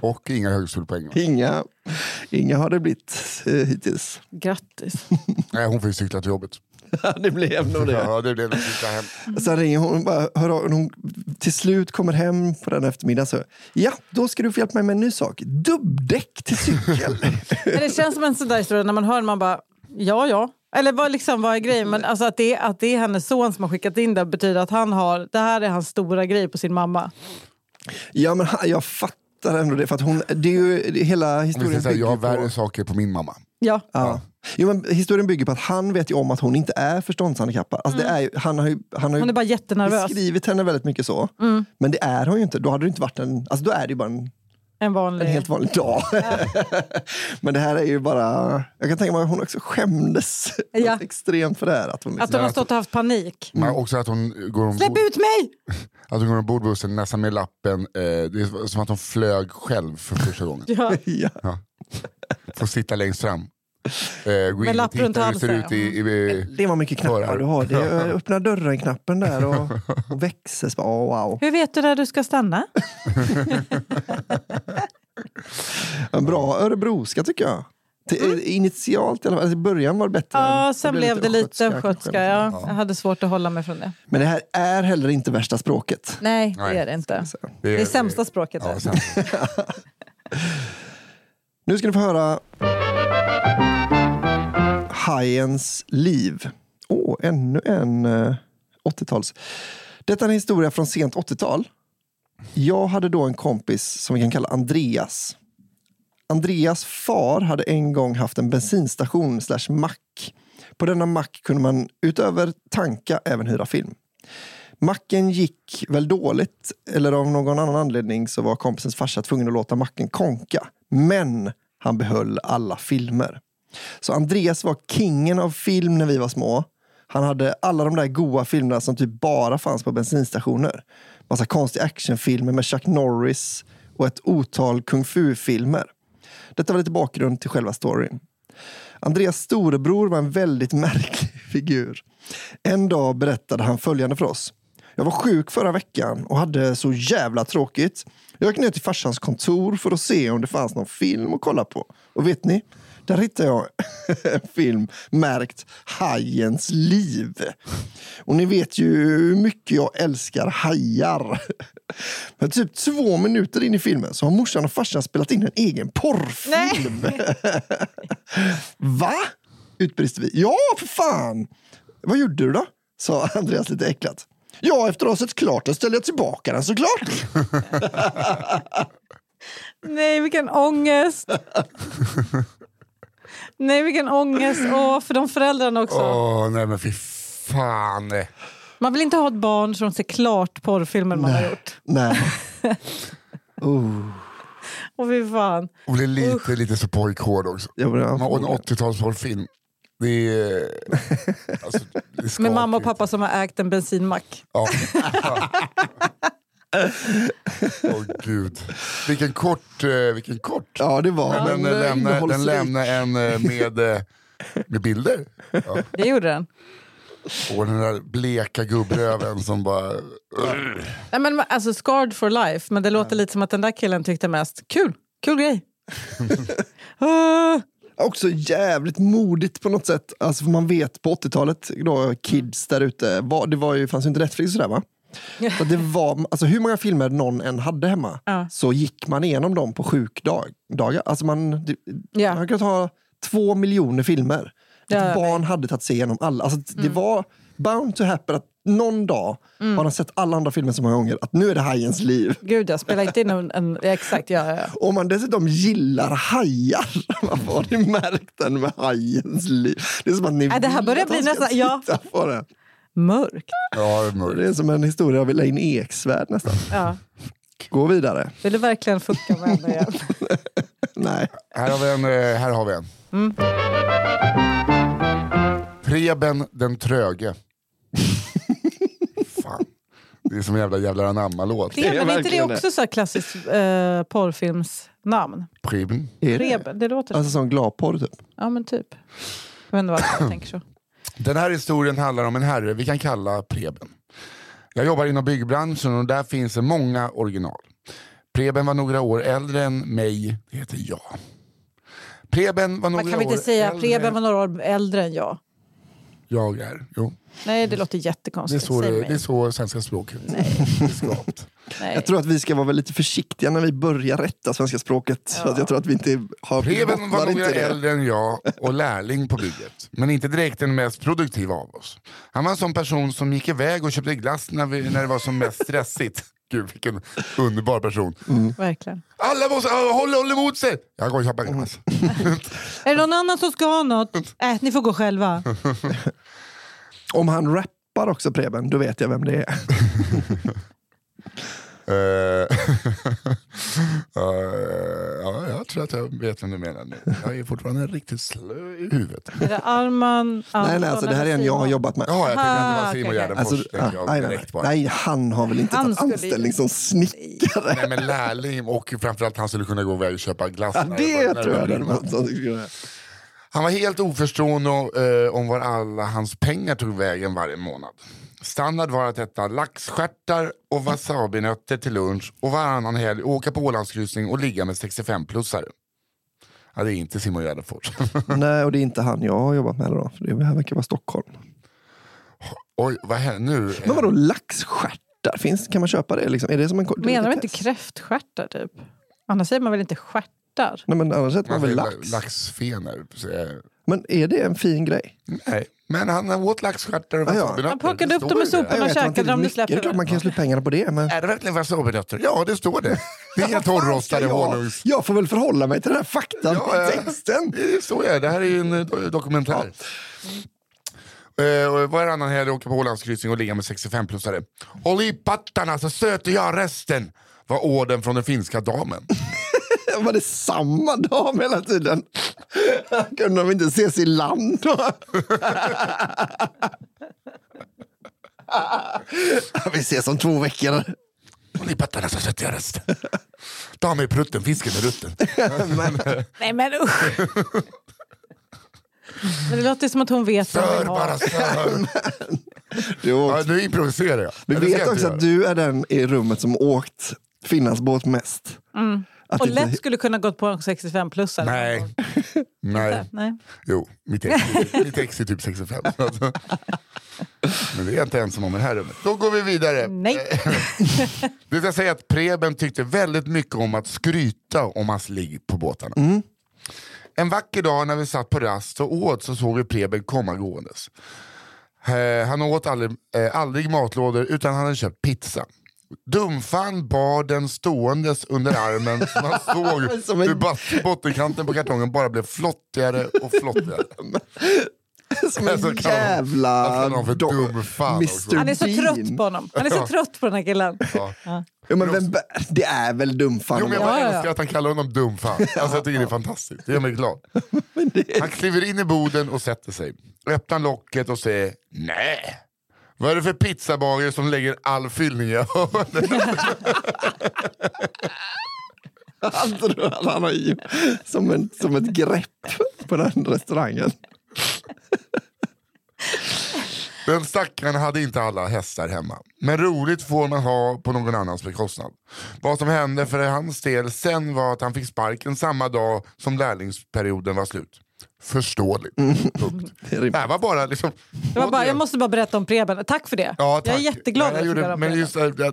Och inga högskolepoäng. Inga, inga har det blivit eh, hittills. Grattis. Nej, hon får ju cykla till jobbet. det blev nog det. Ja, det blev hem. Sen ringer hon och bara, hör av, hon till slut kommer hem på den eftermiddagen. Så, ja, då ska du få hjälpa mig med en ny sak. Dubbdäck till cykel. Det känns som en sån där historia när man hör man bara ja ja. Eller vad, liksom, vad är grejen? Men alltså att, det, att det är hennes son som har skickat in det betyder att han har, det här är hans stora grej på sin mamma. ja, men jag fattar ändå det. För att hon, det är ju, det, hela historien jag har värre saker på min mamma. Ja. Ja. Jo, men historien bygger på att han vet ju om att hon inte är förståndshandikappad. Alltså, det är ju, han har ju, han har Hon är ju bara jättenervös. beskrivit henne väldigt mycket så. Men det är hon ju inte. Då hade det inte varit en... Alltså, då är det ju bara en, En vanlig... en helt vanlig dag. men det här är ju bara... Jag kan tänka mig att hon också skämdes Ja. extremt för det här. Att hon Att hon har stått och haft panik. Men också att hon går ombord, Släpp ut mig! att hon går ombord på bussen nästan med lappen. Eh, det är som att hon flög själv för första gången. Ja. ja. Får sitta längst fram. Eh, gå Med in och lapp runt titta hur det ser halsen. ut i, i, Det var mycket knappar Förar. du har. Det är öppna dörren-knappen där och, och växel. Åh, wow. Hur vet du när du ska stanna? En bra örebroska tycker jag. Till, Initialt i alla fall. Alltså, I början var det bättre. Ja, Det sen blev blev det lite östgötska kanske. Ja. Jag hade svårt att hålla mig från det. Men det här är heller inte värsta språket. Nej, Nej. det är det inte. Så. Det är sämsta språket. ja, det. Nu ska ni få höra Hajens liv. Åh, ännu en eh, 80-tals. Detta är en historia från sent 80-tal. Jag hade då en kompis som vi kan kalla Andreas. Andreas far hade en gång haft en bensinstation slash mack. På denna mack kunde man utöver tanka även hyra film. Macken gick väl dåligt, eller av någon annan anledning så var kompisens farsa tvungen att låta macken konka. Men han behöll alla filmer. Så Andreas var kingen av film när vi var små. Han hade alla de där goa filmerna som typ bara fanns på bensinstationer. Massa konstiga actionfilmer med Chuck Norris och ett otal kung fu-filmer. Detta var lite bakgrund till själva storyn. Andreas storebror var en väldigt märklig figur. En dag berättade han följande för oss. Jag var sjuk förra veckan och hade så jävla tråkigt. Jag gick ner till farsans kontor för att se om det fanns någon film att kolla på. Och vet ni? Där hittade jag en film märkt Hajens liv. Och ni vet ju hur mycket jag älskar hajar. Men typ två minuter in i filmen så har morsan och farsan spelat in en egen porrfilm. Va? Utbrister vi. Ja, för fan! Vad gjorde du då? Sa Andreas lite äcklat. Ja, efter att ha sett klart den ställde jag tillbaka den såklart. Nej, vilken ångest! Nej, vilken ångest. Åh, för de föräldrarna också. Åh, nej men fy fan. Man vill inte ha ett barn som ser klart porrfilmen man har gjort. Nej. Oh. Åh, fy fan. Och blir lite, lite så pojkhård också. Jag börjar Och en 80-talsporrfilm. Det är... Alltså, det är Med mamma och pappa som har ägt en bensinmack. Ja. Åh gud. Vilken kort, eh, vilken kort. Ja, det var. Men den, lämnar, den lämnar en eh, med, eh, med bilder. Ja. Det gjorde den. Och den där bleka gubbröven som bara... Nej, men, alltså, scarred for life, men det låter lite som att den där killen tyckte mest kul. Kul grej. Ah. Också jävligt modigt på något sätt. Alltså, för man vet på 80-talet, då, kids där ute, det var ju, fanns ju inte Netflix och sådär va? Så det var, alltså, hur många filmer någon än hade hemma Ja. så gick man igenom dem på sjukdagar. Alltså man, Ja. man kan ta två miljoner filmer. Ett barn hade tagit sig igenom alla. Alltså, Det var bound to happen att någon dag har de sett alla andra filmer så många gånger att nu är det hajens liv. Gud, jag spelar inte in en... en exakt, ja, ja. Om man dessutom gillar hajar, varför har ni märkt den med hajens liv? Det är som att ni Nej, det här börjar han bli nästan- ja. på det. Mörkt. Ja, det är Det är mörkt. som en historia av Elaine Eksvärd nästan. Ja. Gå vidare. Vill du verkligen fucka med henne igen? Nej. Här har vi en. eh, Här har vi en. Mm. Preben den tröge. Fan. Det är som en jävla jävla anamma-låt. Det, men är inte det också så här klassiskt eh, porrfilmsnamn? Preben. Är det? Låter så. Alltså som gladporr typ. Ja, men typ. Jag vet inte varför jag tänker så. Den här historien handlar om en herre vi kan kalla Preben. Jag jobbar inom byggbranschen och där finns det många original. Preben var några år äldre än mig, det heter jag. Preben var några Man kan väl år inte säga äldre Preben var några år äldre än jag? jag är. Jo, Nej, det låter det är jättekonstigt. så, det, det är så svenska språket är skapat. Nej. Jag tror att vi ska vara väl lite försiktiga när vi börjar rätta svenska språket. Så att jag tror att vi inte har... Preben var det. äldre än jag och lärling på bygget. Men inte direkt den mest produktiva av oss. Han var en sån person som gick iväg och köpte glass när, vi, när det var som mest stressigt. Gud vilken underbar person. Verkligen. Alla måste uh, hålla, hålla emot sig! Jag går och köper glass. Är det någon annan som ska ha något? Äh, ni får gå själva. Om han rappar också Preben, då vet jag vem det är. Eh, eh, ja, jag tror att jag vet vem du menar nu. Jag är fortfarande riktigt slö i huvudet. Är det Arman, Anton nej, nej, alltså, det här är en jag har jobbat med. Jaha, jag tänkte att det var Ah, Simon. Gärdenfors. Alltså, ah, jag nej, nej, direkt bara. nej, han har väl inte Han tagit anställning som snickare. Nej men lärling och framförallt han skulle kunna gå iväg och köpa glass. Ja, det var- när tror jag rimmat. var. jag- Han var helt oförstående eh, om var alla hans pengar tog vägen varje månad. Standard var att äta laxstjärtar och wasabinötter till lunch och varannan helg åka på Ålandskryssning och ligga med 65-plussare. Ja, det är inte Simon Gärdenfors. Nej, och det är inte han jag har jobbat med. Då, för det här verkar vara Stockholm. Oj, vad händer nu? Men vadå laxstjärtar? Finns, kan man köpa det? Liksom? Är det som en Menar du inte kräftstjärtar typ? Annars säger man väl inte stjärtar? Nej, men annars äter man Man väl lax? laxfenor. Men är det en fin grej? Nej, men han åt laxstjärtar och Ja, ja. wasabinötter. Han plockade upp dem i soporna. Var käkade dem, släpper Det är klart man kan släppa pengarna på det. Men... Är det verkligen wasabinötter? Ja, det står det. Det är torrrostade jag, honungs... jag får väl förhålla mig till den här faktan Ja, texten. Det står jag. Det här är ju en eh, do- dokumentär. Eh, och varannan helg åka på Ålandskryssning och ligga med 65-plussare. Håll i pattarna så söter jag resten, var orden från den finska damen. Var det samma dam hela tiden? Kunde de inte ses i land då? Vi ses om två veckor. Håll i pattarna så söter jag resten. Ta mig prutten, fisken är rutten. Nej men usch! Men det låter som att hon vet vad hon Sör vill ha. bara, sör. Ja, nu improviserar jag. vi vet också att du är den i rummet som åkt Finlandsbåt mest. Att Och inte- lätt skulle kunna gått på en 65-plussare. Nej. Nej. Nej. Jo, mitt ex, mitt ex är typ 65. Alltså. Men det är jag inte ensam om i det här rummet. Då går vi vidare. Nej. Det ska säga att Preben tyckte väldigt mycket om att skryta om hans ligg på båtarna. En vacker dag när vi satt på rast och åt så såg vi Preben komma gåendes. Eh, han åt aldrig, eh, aldrig matlådor utan han hade köpt pizza. Dumfan bar den ståendes under armen så man såg Som en- hur bot- bottenkanten på kartongen bara blev flottigare och flottigare. Som en Alltså, jävla... dum? Mr. Han är så trött på honom. Han är så trött på den här killen. Ja. Ja, men vem, det är väl dumfan? Jo, men jag Ja, bara ja, ja. älskar att han kallar honom dumfan. Alltså, jag tycker det är fantastiskt. Det gör mig glad. Han kliver in i boden och sätter sig. Öppnar locket och säger nej. Vad är det för pizzabagare som lägger all fyllning i? Han tror att han har ju som, en, som ett grepp på den restaurangen. Den stackaren hade inte alla hästar hemma. Men roligt får man ha på någon annans bekostnad. Vad som hände för hans del sen var att han fick sparken samma dag som lärlingsperioden var slut. Förståeligt. Punkt. Det. Det var bara liksom... Det var bara, jag måste bara berätta om Preben. Tack för det. Ja, tack. Jag är jätteglad Ja, jag att du gjorde, om Men just det, att det,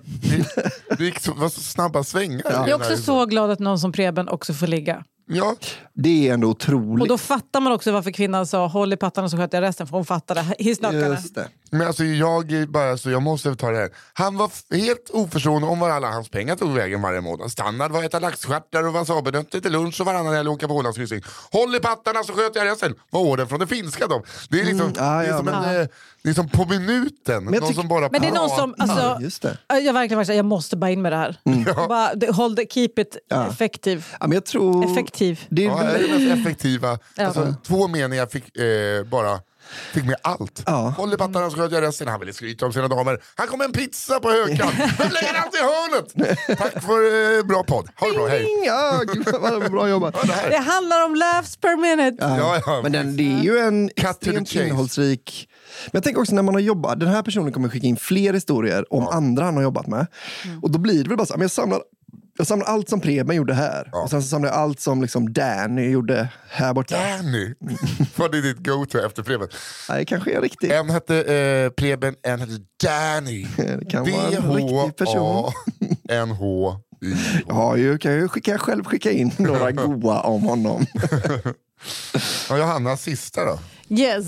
det gick så, var så snabba svängar. i Jag är också här så glad att någon som Preben också får ligga. Ja, Det är ändå otroligt. Och då fattar man också varför kvinnan sa håll i pattarna så sköter jag resten. För hon fattade. Just det. Men alltså jag, bara, så jag måste ta det här. Han var helt oförstående om var alla hans pengar tog vägen varje månad. Standard var äta laxstjärtar och wasabinötter till lunch och varannan helg åka på Ålandskryssning. Håll i pattarna så sköter jag resten. Var orden från det finska de. Det är liksom, Mm, ja, det är ja, som men- en, eh, det är som på minuten. Någon tycker- som bara Men det är någon som... Alltså, Just det. jag verkligen, verkligen, jag måste bara in med det här. Bara, det- hold the, keep it Ja. effective. Ja, men jag tror... Effektiv. Det är, Ja, det är det mest effektiva. Ja. Alltså, två meningar fick eh, bara fick med allt. Ja. Håll i pattarna så sköter jag resten. Han ville skryta om sina damer. Han kom med en pizza på högkant. Men lägger allt i hörnet! Tack för eh, bra podd. Ha det bra, hej. Ja, gud, vad bra jobbat. Ja, det här. Det handlar om laughs per minute. Ja, ja. Men den, det är ju en Cut extremt chase. innehållsrik... Men jag tänker också när man har jobbat, den här personen kommer skicka in fler historier om andra han har jobbat med. Och då blir det väl bara så, men jag samlar, jag samlar allt som Preben gjorde här. Och sen så samlar jag allt som liksom Danny gjorde här borta. Danny. Vad är ditt go-to efter Preben? Nej, Det kanske är riktigt. En hette eh, Preben, en hette Danny. Det kan vara en riktig person. D-H-A-N-H-Y. Jag har ju, kan jag skicka, själv skicka in några goa om honom. Ja, Johannas sista då? Yes.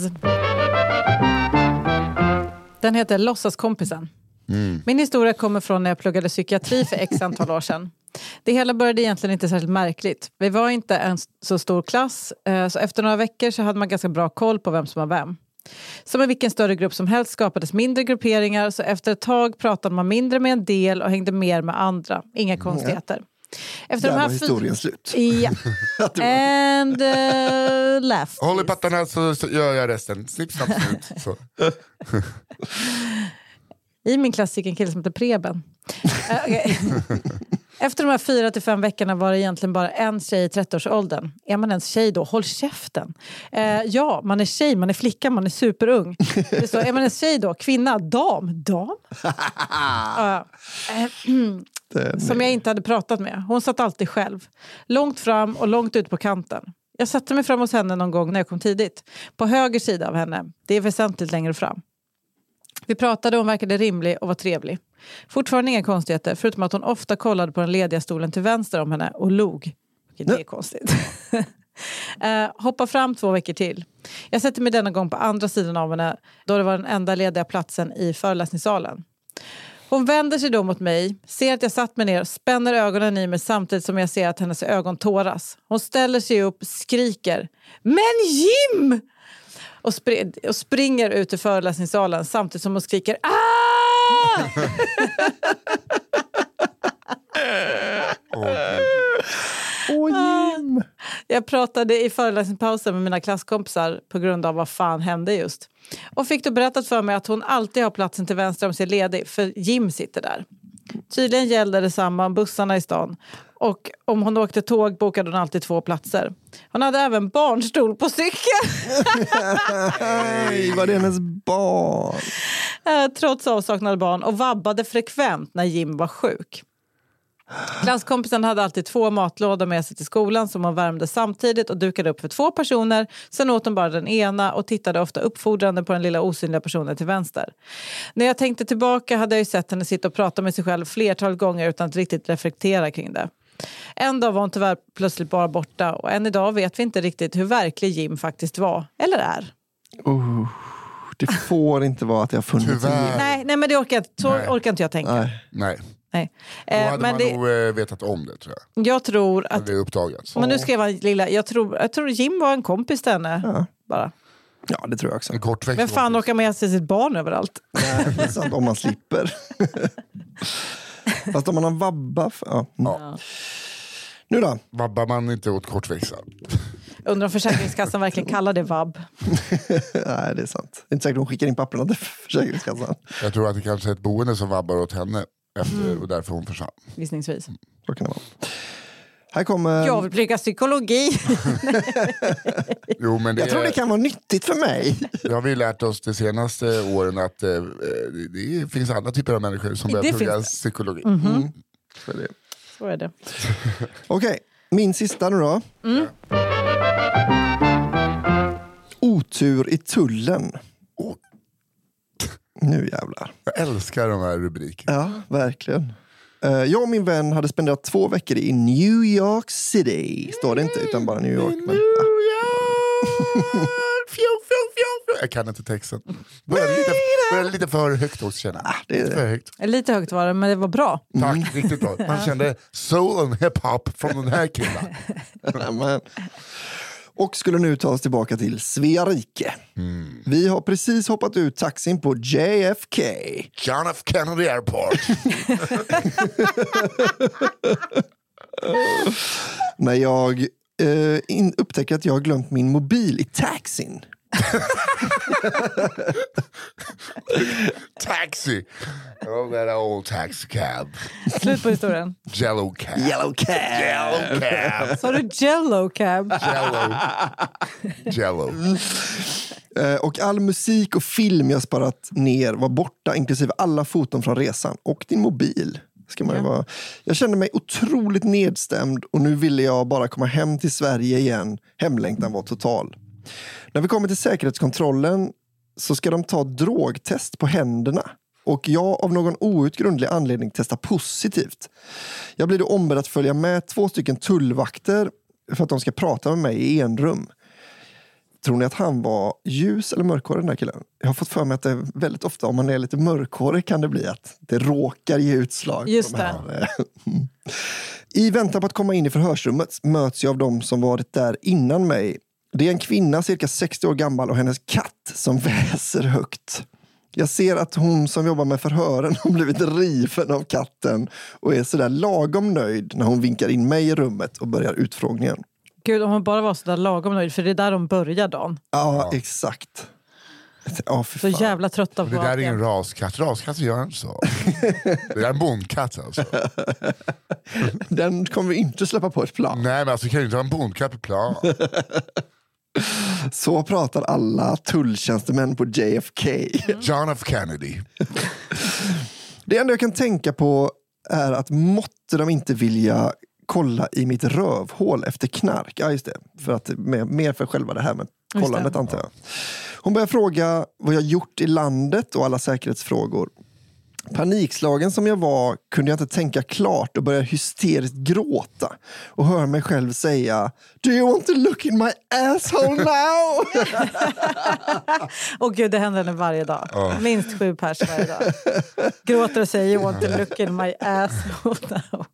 Den heter Låtsaskompisen. Min historia kommer från när jag pluggade psykiatri för x antal år sedan. Det hela började egentligen inte särskilt märkligt. Vi var inte en så stor klass, eh, så efter några veckor så hade man ganska bra koll på vem som var vem. Som i vilken större grupp som helst skapades mindre grupperingar så efter ett tag pratade man mindre med en del och hängde mer med andra. Inga konstigheter. Efter Där de här var historien slut. Ja. And uh, laugh. Håll i pattarna så, så gör jag resten. Snipp, snapp, snut. I min klass gick en kille som heter Preben. Eh, okej. Efter de här fyra till fem veckorna var det egentligen bara en tjej i 30-årsåldern. Är man ens tjej då? Håll käften! Eh, ja, man är tjej, man är flicka, man är superung. Det så, är man ens tjej då? Kvinna? Dam? Dam? Den- som jag inte hade pratat med. Hon satt alltid själv. Långt fram och långt ut på kanten. Jag satte mig fram hos henne någon gång när jag kom tidigt. På höger sida av henne. Det är väsentligt längre fram. Vi pratade och hon verkade rimlig och var trevlig. Fortfarande inga konstigheter, förutom att hon ofta kollade på den lediga stolen till vänster om henne och log. Okej, det är konstigt. Eh, hoppa fram två veckor till. Jag sätter mig denna gång på andra sidan av henne då det var den enda lediga platsen i föreläsningssalen. Hon vänder sig då mot mig, ser att jag satt mig ner och spänner ögonen i mig samtidigt som jag ser att hennes ögon tåras. Hon ställer sig upp, skriker “Men Jim!” och, spr- och springer ut ur föreläsningssalen samtidigt som hon skriker “Ah!” Åh, Jim! Jag pratade i föreläsningspausen med mina klasskompisar på grund av vad fan hände just. Och fick då berättat för mig att hon alltid har platsen till vänster om sig ledig för Jim sitter där. Tydligen gällde detsamma om bussarna i stan. Och om hon åkte tåg bokade hon alltid två platser. Hon hade även barnstol på cykeln. Nej, var det hennes barn? Eh, trots avsaknad av barn och vabbade frekvent när Jim var sjuk. Klasskompisen hade alltid två matlådor med sig till skolan som hon värmde samtidigt och dukade upp för två personer. Sen åt hon bara den ena och tittade ofta uppfordrande på den lilla osynliga personen till vänster. När jag tänkte tillbaka hade jag ju sett henne sitta och prata med sig själv flertal gånger utan att riktigt reflektera kring det. En dag var hon tyvärr plötsligt bara borta och än idag vet vi inte riktigt hur verklig Jim faktiskt var, eller är. Uh det får inte vara att jag har funnits Tyvärr. Nej, nej men det orkar, så Nej. orkar inte jag tänka. Nej. Nej. Nej, då Eh, hade men man det, nog eh, vetat om det tror jag. jag tror att det uppdagats. Men nu skrev han lilla, jag tror, jag tror Jim var en kompis till henne. Ja. Bara. Ja, det tror jag också. En Vem fan orkar med sig sitt barn överallt? Nej, det är sant, om man slipper. Fast om man har vabba... f- Ja. Mm. Ja. Nu då? Vabbar man inte åt kortväxta? Undrar om Försäkringskassan verkligen kallar det vab. Nej, det är sant. Det är inte säkert de skickar in papperna till Försäkringskassan. Jag tror att det kanske är ett boende som vabbar åt henne efter, och därför hon försvann. Gissningsvis. Så kan det vara. Här kommer... Jag vill plugga psykologi. Jo, men det, Jag tror det kan vara nyttigt för mig. det har vi lärt oss de senaste åren att eh, det, det finns andra typer av människor som Det börjar plugga finns psykologi. Mm. Så är det. Så är det. Okej, min sista nu då. Otur i tullen. Åh, Nu jävlar. jag älskar de här rubrikerna. Ja, verkligen. Eh, Jag och min vän hade spenderat två veckor i New York City. Står det inte, utan bara New York. Men, ja. Fjo, fjo, fjo, fjo. Jag kan inte texten. Började lite, började lite för högt också känner jag. Det är för högt. Lite högt var det, men det var bra. Tack, riktigt bra. Man kände soul and hiphop från den här killen. Och skulle nu ta oss tillbaka till Svea rike. Vi har precis hoppat ut taxin på JFK. John F Kennedy Airport. När jag eh, in, upptäcker att jag har glömt min mobil i taxin. Taxi. Oh, that old taxi cab. Slut på historien. Jello cab. Yellow cab. Jello cab. Sa du jello cab? Jello. Jello. Eh, och all musik och film jag sparat ner var borta, inklusive alla foton från resan. Och din mobil. Ska man ju Ja. vara. Jag kände mig otroligt nedstämd och nu ville jag bara komma hem till Sverige igen. Hemlängtan var total. När vi kommer till säkerhetskontrollen så ska de ta drogtest på händerna. Och jag av någon outgrundlig anledning testar positivt. Jag blir då ombedd att följa med två stycken tullvakter för att de ska prata med mig i enrum. Tror ni att han var ljus eller mörkhårig den här killen? Jag har fått för mig att det väldigt ofta om man är lite mörkhårig kan det bli att det råkar ge utslag. Just de eh, I väntan på att komma in i förhörsrummet möts jag av de som varit där innan mig. Det är en kvinna cirka 60 år gammal och hennes katt som väser högt. Jag ser att hon som jobbar med förhören har blivit riven av katten och är sådär lagom nöjd när hon vinkar in mig i rummet och börjar utfrågningen. Gud, om hon bara var så där lagom nöjd, för det är där de börjar dagen. Ja, exakt. Ja, Så jävla trötta på det där är ingen raskatt. Raskatter gör inte så. Det där är en bondkatt alltså. Den kommer vi inte släppa på ett plan. Nej men alltså kan ju inte ha en bondkatt på plan. Så pratar alla tulltjänstemän på JFK. John F Kennedy. Det enda jag kan tänka på är att måtte de inte vilja kolla i mitt rövhål efter knark. Ja, just det. För att, mer, för själva det här med kollandet det. antar jag. Hon börjar fråga vad jag gjort i landet och alla säkerhetsfrågor. Panikslagen som jag var kunde jag inte tänka klart och började hysteriskt gråta och höra mig själv säga Do you want to look in my asshole now? Och gud, det händer henne varje dag. Minst sju pers varje dag. Gråter och säger you want to look in my asshole now.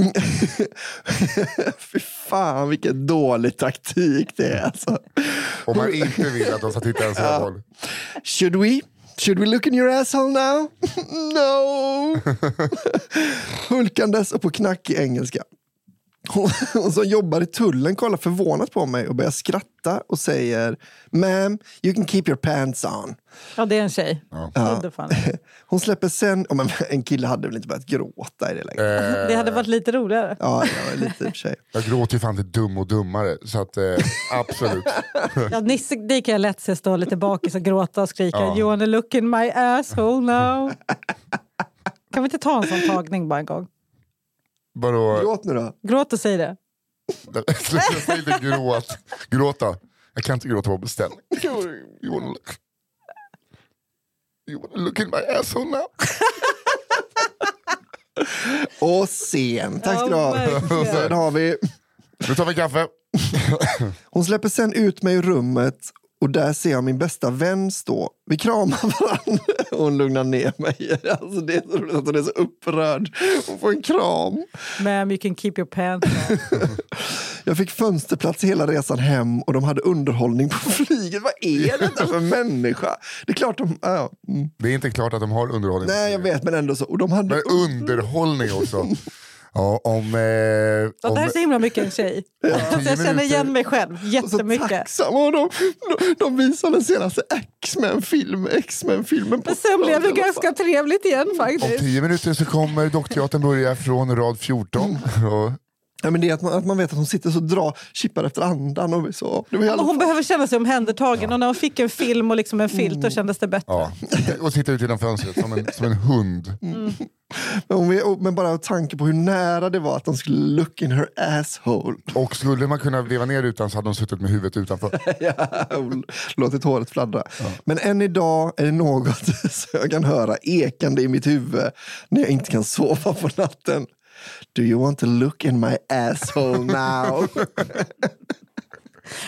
Fy fan vilken dålig taktik det är. Alltså. Om man inte vill att de ska titta ens ja. håll. Should we? Should we look in your asshole now? no! Hulkandes och på knackig engelska. Hon, hon som jobbar i tullen kollar förvånat på mig och börjar skratta och säger Ma'am, you can keep your pants on. Ja, det är en tjej. Ja. Fan. Hon släpper sen... Oh, men en kille hade väl inte börjat gråta i det läget? Eh, Det hade varit lite roligare. Ja, det var lite i sig. Jag gråter ju fan till Dum och Dummare, så att, eh, absolut. Ja, Nisse, det kan jag lätt se stå lite bakis och gråta och skrika Ja. You wanna look in my asshole now? Kan vi inte ta en sån tagning bara en gång? Vadå? Gråt nu då. Gråt och säg det. Säg inte gråt. Gråta. Jag kan inte gråta på beställning. You wanna look, you wanna look in my asshole now? Och sen. Tack ska du ha. Sen har vi... Nu tar vi kaffe. Hon släpper sen ut mig ur rummet och där ser jag min bästa vän stå. Vi kramar varandra och hon lugnar ner mig. Alltså det är så roligt att hon är så upprörd. Hon får en kram. Ma'am, you can keep your pants on. Jag fick fönsterplats hela resan hem och de hade underhållning på flyget. Vad är detta för människa? Det är klart de... Ja, mm. Det är inte klart att de har underhållning. Nej, jag vet, men ändå så. Och de hade... Men underhållning också. Ja, om... Eh, Ja, om det här är så himla mycket en tjej. Alltså, jag känner igen mig själv så jättemycket. tacksamma. Och de, de, de visar den senaste X-Men-film, X-Men-filmen. på Men sen blev det ganska trevligt igen om faktiskt. tio minuter så kommer Dockteatern börja från rad 14. Och, Ja, men det är att man, att man vet att hon sitter så drar, chippar efter andan. Och så. Det var Men hon behöver känna sig omhändertagen och när hon fick en film och liksom en filt då kändes det bättre. ja, och sitta ut genom fönstret som en, som en hund. men, hon, vet- men bara tanke på hur nära det var att de skulle look in her asshole. Och skulle man kunna leva ner utan så hade de suttit med huvudet utanför. ja, och låtit håret fladdra. Men än idag är det något som jag kan höra ekande i mitt huvud när jag inte kan sova på natten. Do you want to look in my asshole now?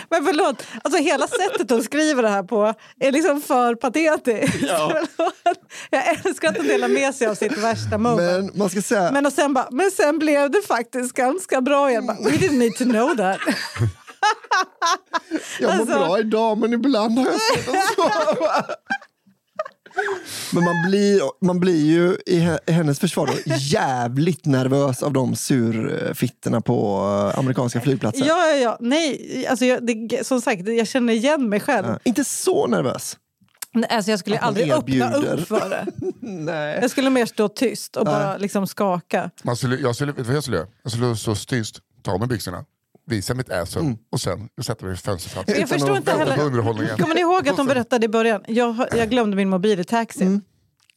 Men förlåt, alltså hela sättet hon skriver det här på är liksom för patetiskt. Förlåt. Jag älskar att hon delar med sig av sitt värsta moment. Men, man ska säga... men, och sen bara, men sen blev det faktiskt ganska bra igen. Bara, We didn't need to know that. Jag mår Alltså- bra idag men ibland har jag svårt att sova. Men man blir, man blir ju i he- i hennes försvar då, jävligt nervös av de surfitterna på eh, amerikanska flygplatser. Ja, ja, ja. Nej, alltså jag, det, som sagt, jag känner igen mig själv. Ja, Inte så nervös. Nej, Alltså jag skulle aldrig öppna erbjuder. upp för det. Nej. Jag skulle mer stå tyst och bara liksom skaka. Man skulle, jag skulle, jag skulle göra? Jag skulle stå tyst, ta mig byxorna, visa mitt asshole och sen sätta mig vid fönsterplatsen. Jag förstår inte heller. Kommer ni ihåg att de berättade i början? Jag, jag glömde min mobil i taxin.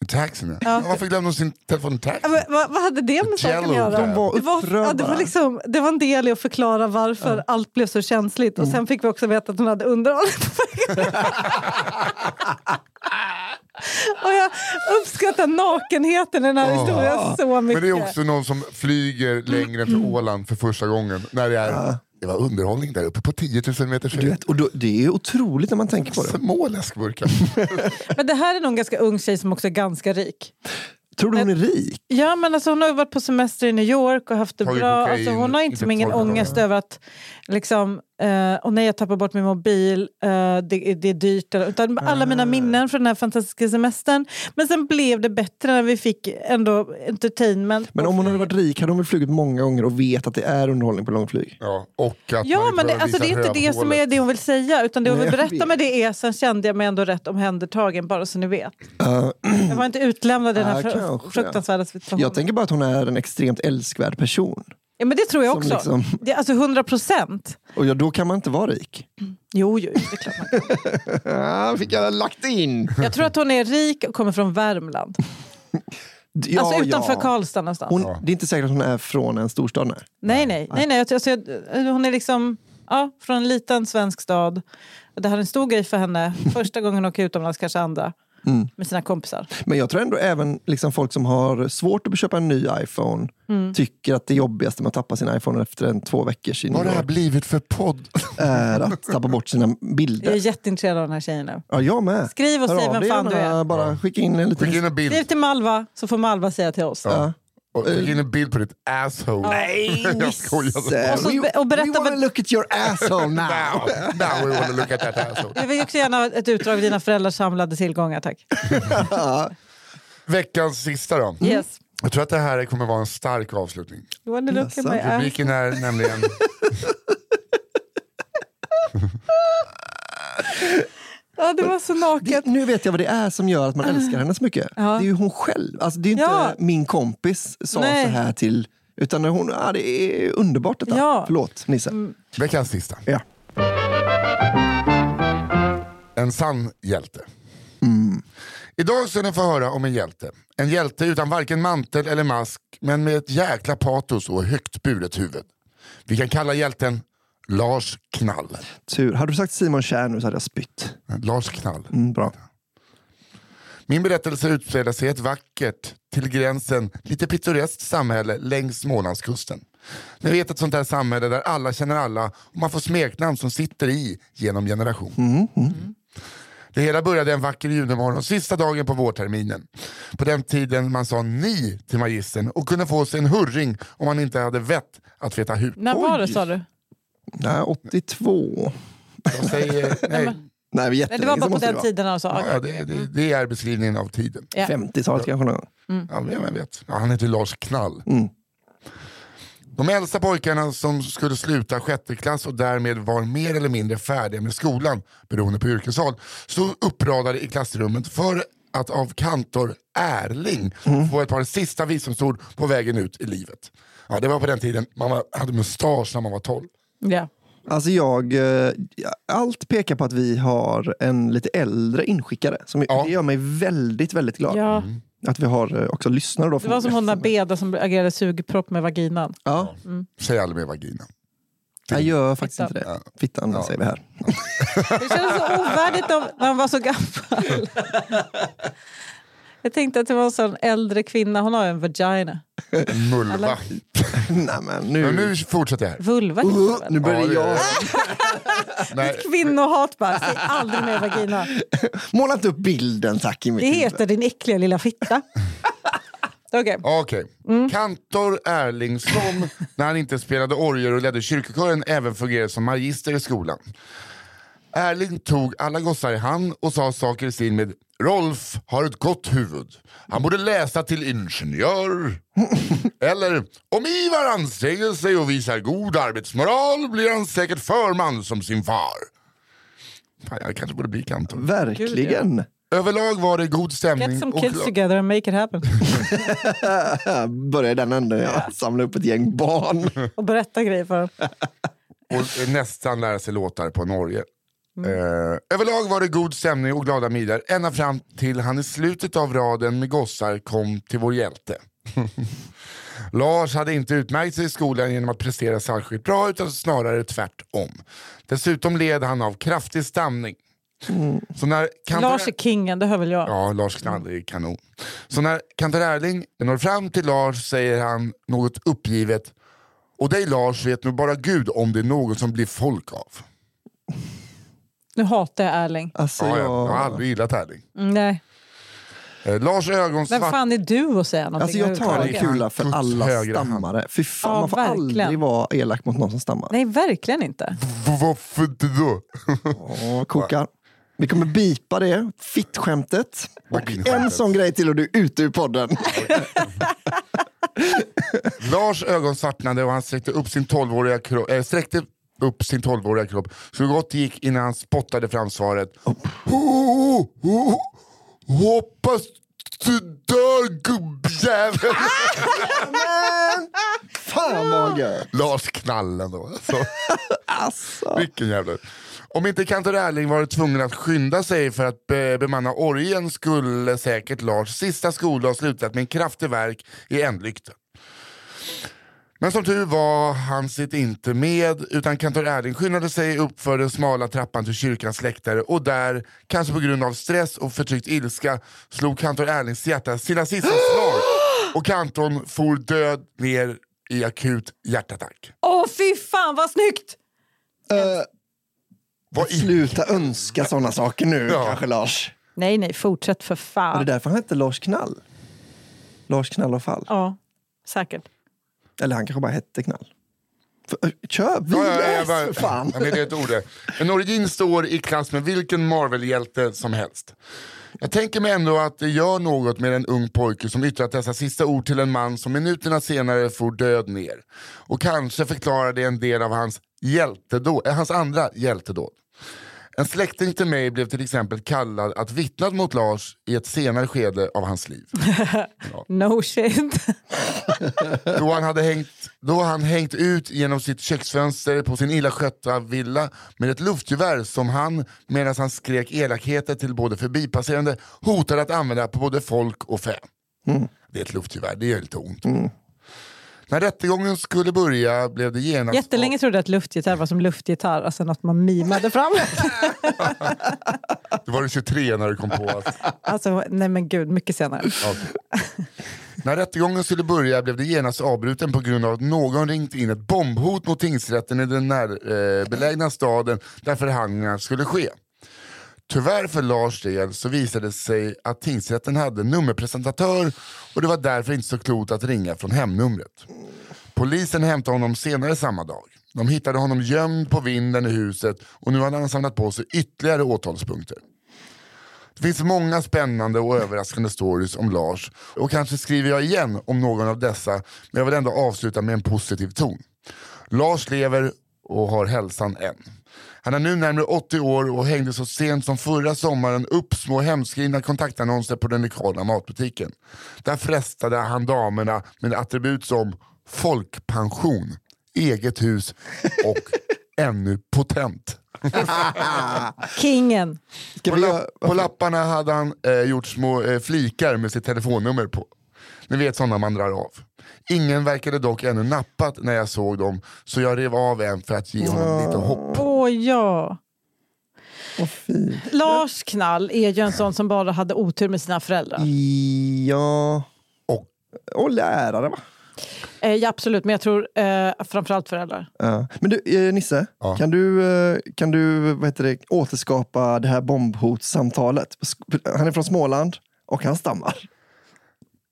I taxin ja. Varför glömde hon sin telefon i Ja, taxin? men Vad, vad hade det med saken att göra? De var Det var, upprörda. ja, det, var liksom, det var en del i att förklara varför allt blev så känsligt. Och sen fick vi också veta att hon hade underhållit. Och jag uppskattar nakenheten i den här historien så mycket. Men det är också någon som flyger längre än för Åland för första gången. När det, är, det var underhållning där uppe på 10 000 meters Du höjd. vet, och då, det är otroligt när man tänker på det. Små läskburkar. Men det här är nog en ganska ung tjej som också är ganska rik. Tror du hon är rik? Ja, men alltså hon har varit på semester i New York och haft det Tagit bra. kokain, Alltså hon har inte inte ingen tagit ångest över att liksom, eh, och nej jag tappar bort min mobil, eh, det, det är dyrt. eller- Utan alla mina minnen från den här fantastiska semestern. Men sen blev det bättre när vi fick ändå entertainment. Men om hon hade varit rik hade hon väl flugit många gånger och vet att det är underhållning på långflyg? Ja, och att Ja, men det, alltså, det är inte det som är det hon vill säga. Utan det hon vill berätta med det är, sen kände jag mig ändå rätt omhändertagen, bara så ni vet. Jag var inte utlämnad i den här kanske. fruktansvärda situationen. Jag tänker bara att hon är en extremt älskvärd person. Ja, men det tror jag också. liksom- Det, alltså 100 procent. Och ja, då kan man inte vara rik. Jo, jo, det är klart man kan. Fick jag lagt in! Jag tror att hon är rik och kommer från Värmland. Ja, alltså utanför ja. Karlstad någonstans. Hon, Det är inte säkert att hon är från en storstad. Nej. Nej, nej. nej, nej. Alltså, jag, hon är liksom ja, från en liten svensk stad. Det här är en stor grej för henne. Första gången hon åker utomlands, kanske andra. Med sina kompisar. Men jag tror ändå även liksom folk som har svårt att köpa en ny iPhone Mm. tycker att det jobbigaste med att tappa sin iPhone efter en två veckors Vad har det här blivit för podd? är att tappa bort sina Jag är bilder. jätteintresserad av den här tjejen nu. Ja, jag med. Skriv och Hör säg vem fan du är. Bara skicka in en liten... Skicka in en bild. Skriv till Malva så får Malva säga till oss. Ja. Och Skicka in en bild på ditt asshole. Nej, Jag skojar. Och så och berätta we wanna vad- look at your asshole now. Now, now we want to look at that asshole. Jag vill också gärna ha ett utdrag av dina föräldrars samlade tillgångar, tack. Veckans sista då. Yes. Jag tror att det här kommer vara en stark avslutning. You wanna look at my ass? Rubriken är nämligen... Ja, det var så naket. Det, nu vet jag vad det är som gör att man älskar henne så mycket. Ja. Det är ju hon själv. Alltså, det är inte Ja. min kompis sa Nej. så här till... Utan när hon, ja, det är underbart detta. Ja. Förlåt Nisse. Veckans sista. Ja. En sann hjälte. Idag ska ni få höra om en hjälte. En hjälte utan varken mantel eller mask, men med ett jäkla patos och högt buret huvud. Vi kan kalla hjälten Lars Knall. Tur. Hade du sagt Simon Kjär nu så hade jag spytt. Lars Knall. Mm, bra. Min berättelse utspelar sig i ett vackert, till gränsen lite pittoreskt samhälle längs Smålandskusten. Ni vet ett sånt där samhälle där alla känner alla och man får smeknamn som sitter i genom generation. Det hela började en vacker junimorgon, sista dagen på vårterminen. På den tiden man sa ni till magistern och kunde få sig en hurring om man inte hade vett att feta hut. När var det sa du? Nej, 82. Jag säger, nej, Nej, Nej, det jättelänge var bara på det den tiden han sa. ja, det, det, det är beskrivningen av tiden. Ja. 50-talet kanske någon gång. Ja, vem vet. Ja, han heter Lars Knall. Mm. De äldsta pojkarna som skulle sluta sjätte klass och därmed var mer eller mindre färdiga med skolan, beroende på yrkesval, stod uppradade i klassrummet för att av kantor Erling få ett par sista visdomsord på vägen ut i livet. Ja, det var på den tiden man var, hade mustasch när man var 12. Ja. Alltså jag, eh, allt pekar på att vi har en lite äldre inskickare. Som, Ja. Det gör mig väldigt, väldigt glad. ja. Att vi har eh, också lyssnare. Då Det var som hon där Beda som agerade sugpropp med vaginan. Ja, Säg aldrig mer vagina. jag gör faktiskt Fittan. inte det. Fittan säger vi här. Det kändes så ovärdigt när han var så gammal. Jag tänkte att det var en sån äldre kvinna, hon har ju en vagina. Mulva. Eller? Nej, men nu, Men nu fortsätter jag här. Vulva heter Uh, det väl? nu börjar jag. det. Nej, Kvinnohat bara, säg aldrig mer vagina. Måla inte upp bilden tack i mitt Det huvud. heter din äckliga lilla fitta. Okej. Okej. Kantor Erling som, när han inte spelade orgel och ledde kyrkokören, även fungerade som magister i skolan. Erling tog alla gossar i hand och sa saker i stil med Rolf har ett gott huvud. Han borde läsa till ingenjör. Eller om Ivar anstränger sig och visar god arbetsmoral blir han säkert förman som sin far. Fan, jag kanske borde bli kantor. Verkligen. Överlag var det god stämning. Get some kids together and make it happen. Börjar i den änden, ja. Samla upp ett gäng barn. Och berätta grejer för dem. och nästan lära sig låtar på Norge. Eh, överlag var det god stämning och glada middagar ända fram till han i slutet av raden med gossar kom till vår hjälte. Lars hade inte utmärkt sig i skolan genom att prestera särskilt bra utan snarare tvärtom. Dessutom led han av kraftig stamning. Så när kantor- Lars är kingen, det hör väl jag. Ja, Lars Knall är kanon. Så när kantor Erling når fram till Lars säger han något uppgivet och dig Lars vet nog bara Gud om det är något som blir folk av. Nu hatar jag Erling. Alltså, Ja, ja, jag, jag har aldrig gillat Erling. Mm, Nej. Eh, Lars ögon Vem fan är du att säga alltså någonting jag tar en överhuvudtaget? kula för Guds alla högra hand. stammare. Fy fan, Ja, man får verkligen. aldrig vara elak mot någon som stammar. Nej, verkligen inte. V- Varför inte då? Åh, kokar. Vi kommer bipa det, fittskämtet. Och en sån grej till och du är ute ur podden. Lars ögon svartnade och han sträckte upp sin 12-åriga kropp, äh, sträckte upp sin 12-åriga kropp så gott det gick innan han spottade fram svaret. Oh, oh, hoppas du dör gubbjävel. Fan vad gött. Lars Knallen då. Alltså. Alltså. Vilken jävla... Om inte kantor Erling varit tvungen att skynda sig för att be bemanna orgen skulle säkert Lars sista skoldag slutat med en kraftig verk i ändlykten. Men som tur var han sitt inte med utan kantor Erling skyndade sig upp för den smala trappan till kyrkans läktare och där, kanske på grund av stress och förtryckt ilska, slog kantor Erlings hjärta sina sista slag och kantorn for död ner i akut hjärtattack. Åh fy fan vad snyggt! Vad i... Sluta önska sådana saker nu Ja. kanske Lars. Nej nej, fortsätt för Var det fan. därför han hette Lars Knall? Lars Knall och Fall. Ja, säkert. Eller han kanske bara hette Knall. För, ö, kör, vi Ja, ja, läs för fan! Ja, men det är ett ord det. En origin står i klass med vilken Marvel-hjälte som helst. Jag tänker mig ändå att det gör något med en ung pojke som yttrat dessa sista ord till en man som minuterna senare får död ner. Och kanske förklarar det en del av hans, hjältedåd, eh, hans andra hjältedåd. En släkting till mig blev till exempel kallad att vittna mot Lars i ett senare skede av hans liv. No shit. Då han hade hängt, då han hängt ut genom sitt köksfönster på sin illa skötta villa med ett luftgevär som han, medan han skrek elakheter till både förbipasserande, hotade att använda på både folk och fä. Det är ett luftgevär, det gör lite ont. När rättegången skulle börja blev det genast... Jättelänge trodde jag att luftgitarr var som luftgitarr, alltså något man mimade fram. Du var du 23 när du kom på att... alltså, nej men gud, mycket senare. När rättegången skulle börja blev det genast avbruten på grund av att någon ringt in ett bombhot mot tingsrätten i den närbelägna staden där förhandlingar skulle ske. Tyvärr för Lars del så visade det sig att tingsrätten hade nummerpresentatör och det var därför inte så klokt att ringa från hemnumret. Polisen hämtade honom senare samma dag. De hittade honom gömd på vinden i huset och nu hade han samlat på sig ytterligare åtalspunkter. Det finns många spännande och överraskande stories om Lars och kanske skriver jag igen om någon av dessa men jag vill ändå avsluta med en positiv ton. Lars lever och har hälsan än. Han är nu närmare 80 år och hängde så sent som förra sommaren upp små hemskrivna kontaktannonser på den lokala matbutiken. Där frestade han damerna med attribut som folkpension, eget hus och ännu potent. Kingen. På, göra, på lapparna hade han eh, gjort små eh, flikar med sitt telefonnummer på. Ni vet sådana man drar av. Ingen verkade dock ännu nappat när jag såg dem så jag rev av en för att ge honom lite hopp. Åh ja. Åh, fint. Lars Knall är ju en sån som bara hade otur med sina föräldrar. Ja... Och Och lärare va? Eh, ja, absolut, men jag tror eh, framförallt föräldrar. Ja. Men du, eh, Nisse, Ja. kan du, eh, kan du vad heter det, återskapa det här bombhotssamtalet? Sk- Han är från Småland och han stammar.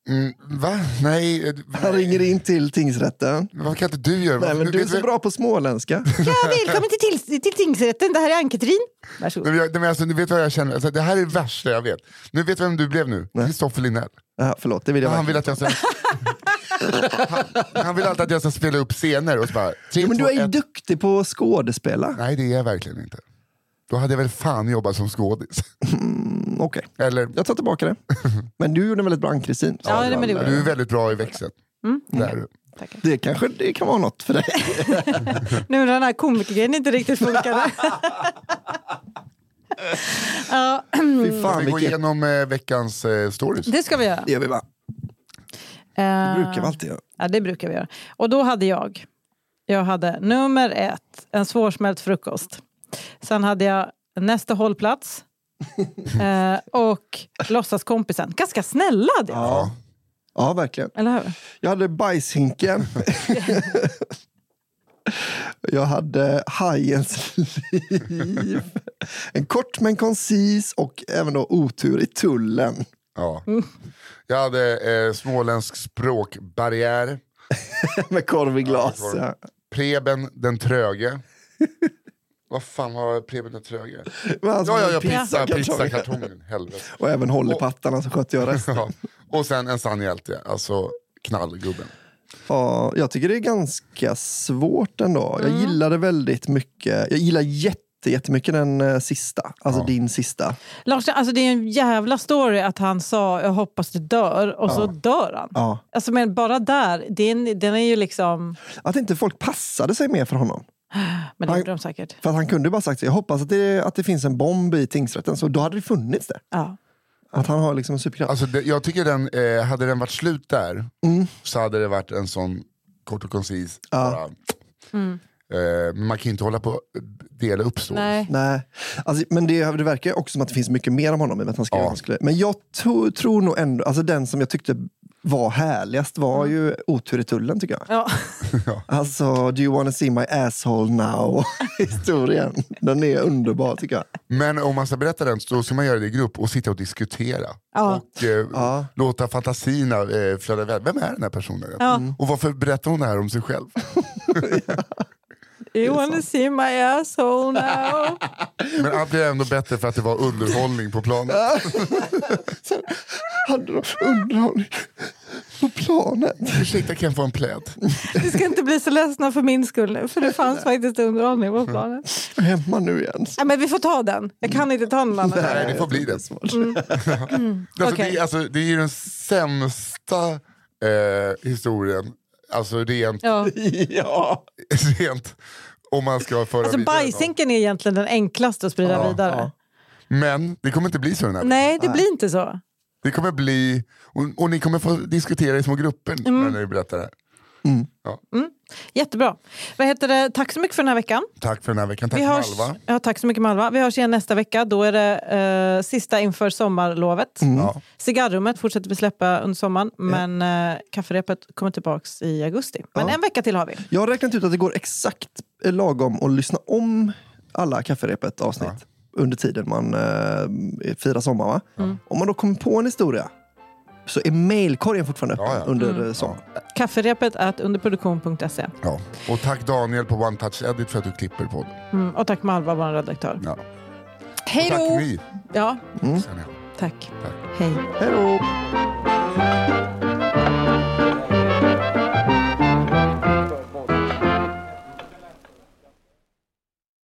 Mm, va? Nej, eh, Han ringer in till tingsrätten. vad kan inte du göra? Nej, men du är så bra på småländska. Ja, välkommen till, till, till tingsrätten. Det här är Ann-Katrin. Varsågod. Men alltså, du vet vad jag känner? Alltså, det här är det värsta jag vet. Nu vet du vem du blev nu? Kristoffer Linnell. Ja, förlåt, det vill jag Han vill att jag ska... han, han vill alltid att jag ska spela upp scener och så bara... Tre, Ja, men du två, är ju ett. duktig på att skådespela. Nej, det är jag verkligen inte. Då hade jag väl fan jobbat som skådis. Mm, Okej, Eller, jag tar tillbaka det. Men du gjorde en väldigt bra Ann-Kristin. Ja, gjorde du är väldigt bra i växeln. Mm. Det är du. Tackar. Det kanske det kan vara något för dig. Nu när den här komikergrejen inte riktigt funkade. ja, Fy Ska fan vi gå vilket... igenom eh, veckans eh, stories? det ska vi göra. Det gör vi bara. Eh, Det brukar vi alltid göra. Ja, det brukar vi göra. Och då hade jag, jag hade nummer ett, en svårsmält frukost. Sen hade jag nästa hållplats eh, och låtsaskompisen. Ganska snälla hade jag, Ja. ja, verkligen. eller hur? Jag hade bajshinken. Jag hade hajens liv. En kort men koncis och även då otur i tullen. Ja. Jag hade eh, småländsk språkbarriär, Med korv i glas. korv. Ja. Preben den tröge. Vad fan var Preben den tröge? Alltså, Ja, ja, ja, pizza- pizza, kartong. pizzakartongen. Helvete. Och även håll i pattarna så skötte jag resten. Ja. Och sen en sann hjälte, alltså knallgubben. Ja, jag tycker det är ganska svårt ändå. Mm. Jag gillade väldigt mycket. Jag gillar jätte, jättemycket den eh, sista. Alltså Ja. din sista. Lars, alltså det är en jävla story att han sa jag hoppas du dör och så dör han. Ja. Alltså, men bara där, den, den är ju liksom... Att inte folk passade sig mer för honom. Men det Han- gjorde de säkert. För att han kunde bara sagt jag hoppas att det, att det finns en bomb i tingsrätten. Så då hade det funnits det. Ja. Att han har liksom en superkraft. Alltså, det, jag tycker den, eh, hade den varit slut där Mm. så hade det varit en sån kort och koncis. Ja. Bara. Mm. Eh, man kan ju inte hålla på dela upp så. Nej. Nej, alltså, men det, det verkar också som att det finns mycket mer om honom. Att han skrev Ja. han skulle, men jag to, tror nog ändå, alltså den som jag tyckte var härligast var ju Otur i tullen tycker jag. Ja. Alltså, do you wanna see my asshole now? Historien. Den är underbar tycker jag. Men om man ska berätta den så ska man göra det i grupp och sitta och diskutera. Ja. Och eh, Ja. låta fantasierna eh, flöda iväg. Vem är den här personen? Ja. Och varför berättar hon det här om sig själv? You wanna see my asshole now? Men allt blir ändå bättre för att det var underhållning på planen. Sen hade de underhållning på planet. Ursäkta, kan jag få en pläd? Ni ska inte bli så ledsna för min skull nu, för det fanns faktiskt underhållning på planen. Hemma nu igen. Ja, men vi får ta den. Jag kan inte ta någon annan. Nej, det får bli det. Alltså, Okej. det, alltså, det är ju den sämsta eh, historien, alltså rent, Ja. Ja. rent om man ska föra Alltså vidare bajsinken är egentligen den enklaste att sprida Ja, vidare. ja. Men det kommer inte bli så den här Nej, det blir inte så. Det kommer bli, och, och ni kommer få diskutera i små grupper Mm. när ni berättar det här. Jättebra. Vad heter det? Tack så mycket för den här veckan. Tack för den här veckan, tack Vi hörs, Malva. ja, tack så mycket Malva. Vi hörs igen nästa vecka. Då är det eh, sista inför sommarlovet. Ja. Cigarrummet fortsätter vi släppa under sommaren, men eh, kafferepet kommer tillbaks i augusti. Men Ja. en vecka till har vi. Jag har räknat ut att det går exakt eh, lagom att lyssna om alla kafferepet avsnitt under tiden man eh, firar sommar. Va? Mm. Om man då kommer på en historia så är mailkorgen fortfarande Ja, ja. under Mm. eh, sommaren. Kafferepet är underproduktion.se. Ja. Och tack Daniel på One Touch Edit för att du klipper podden. Mm, och tack Malva, vår redaktör. Ja. Hej Tack då! Ja, Mm. Sen. Tack. Hej. Hej då!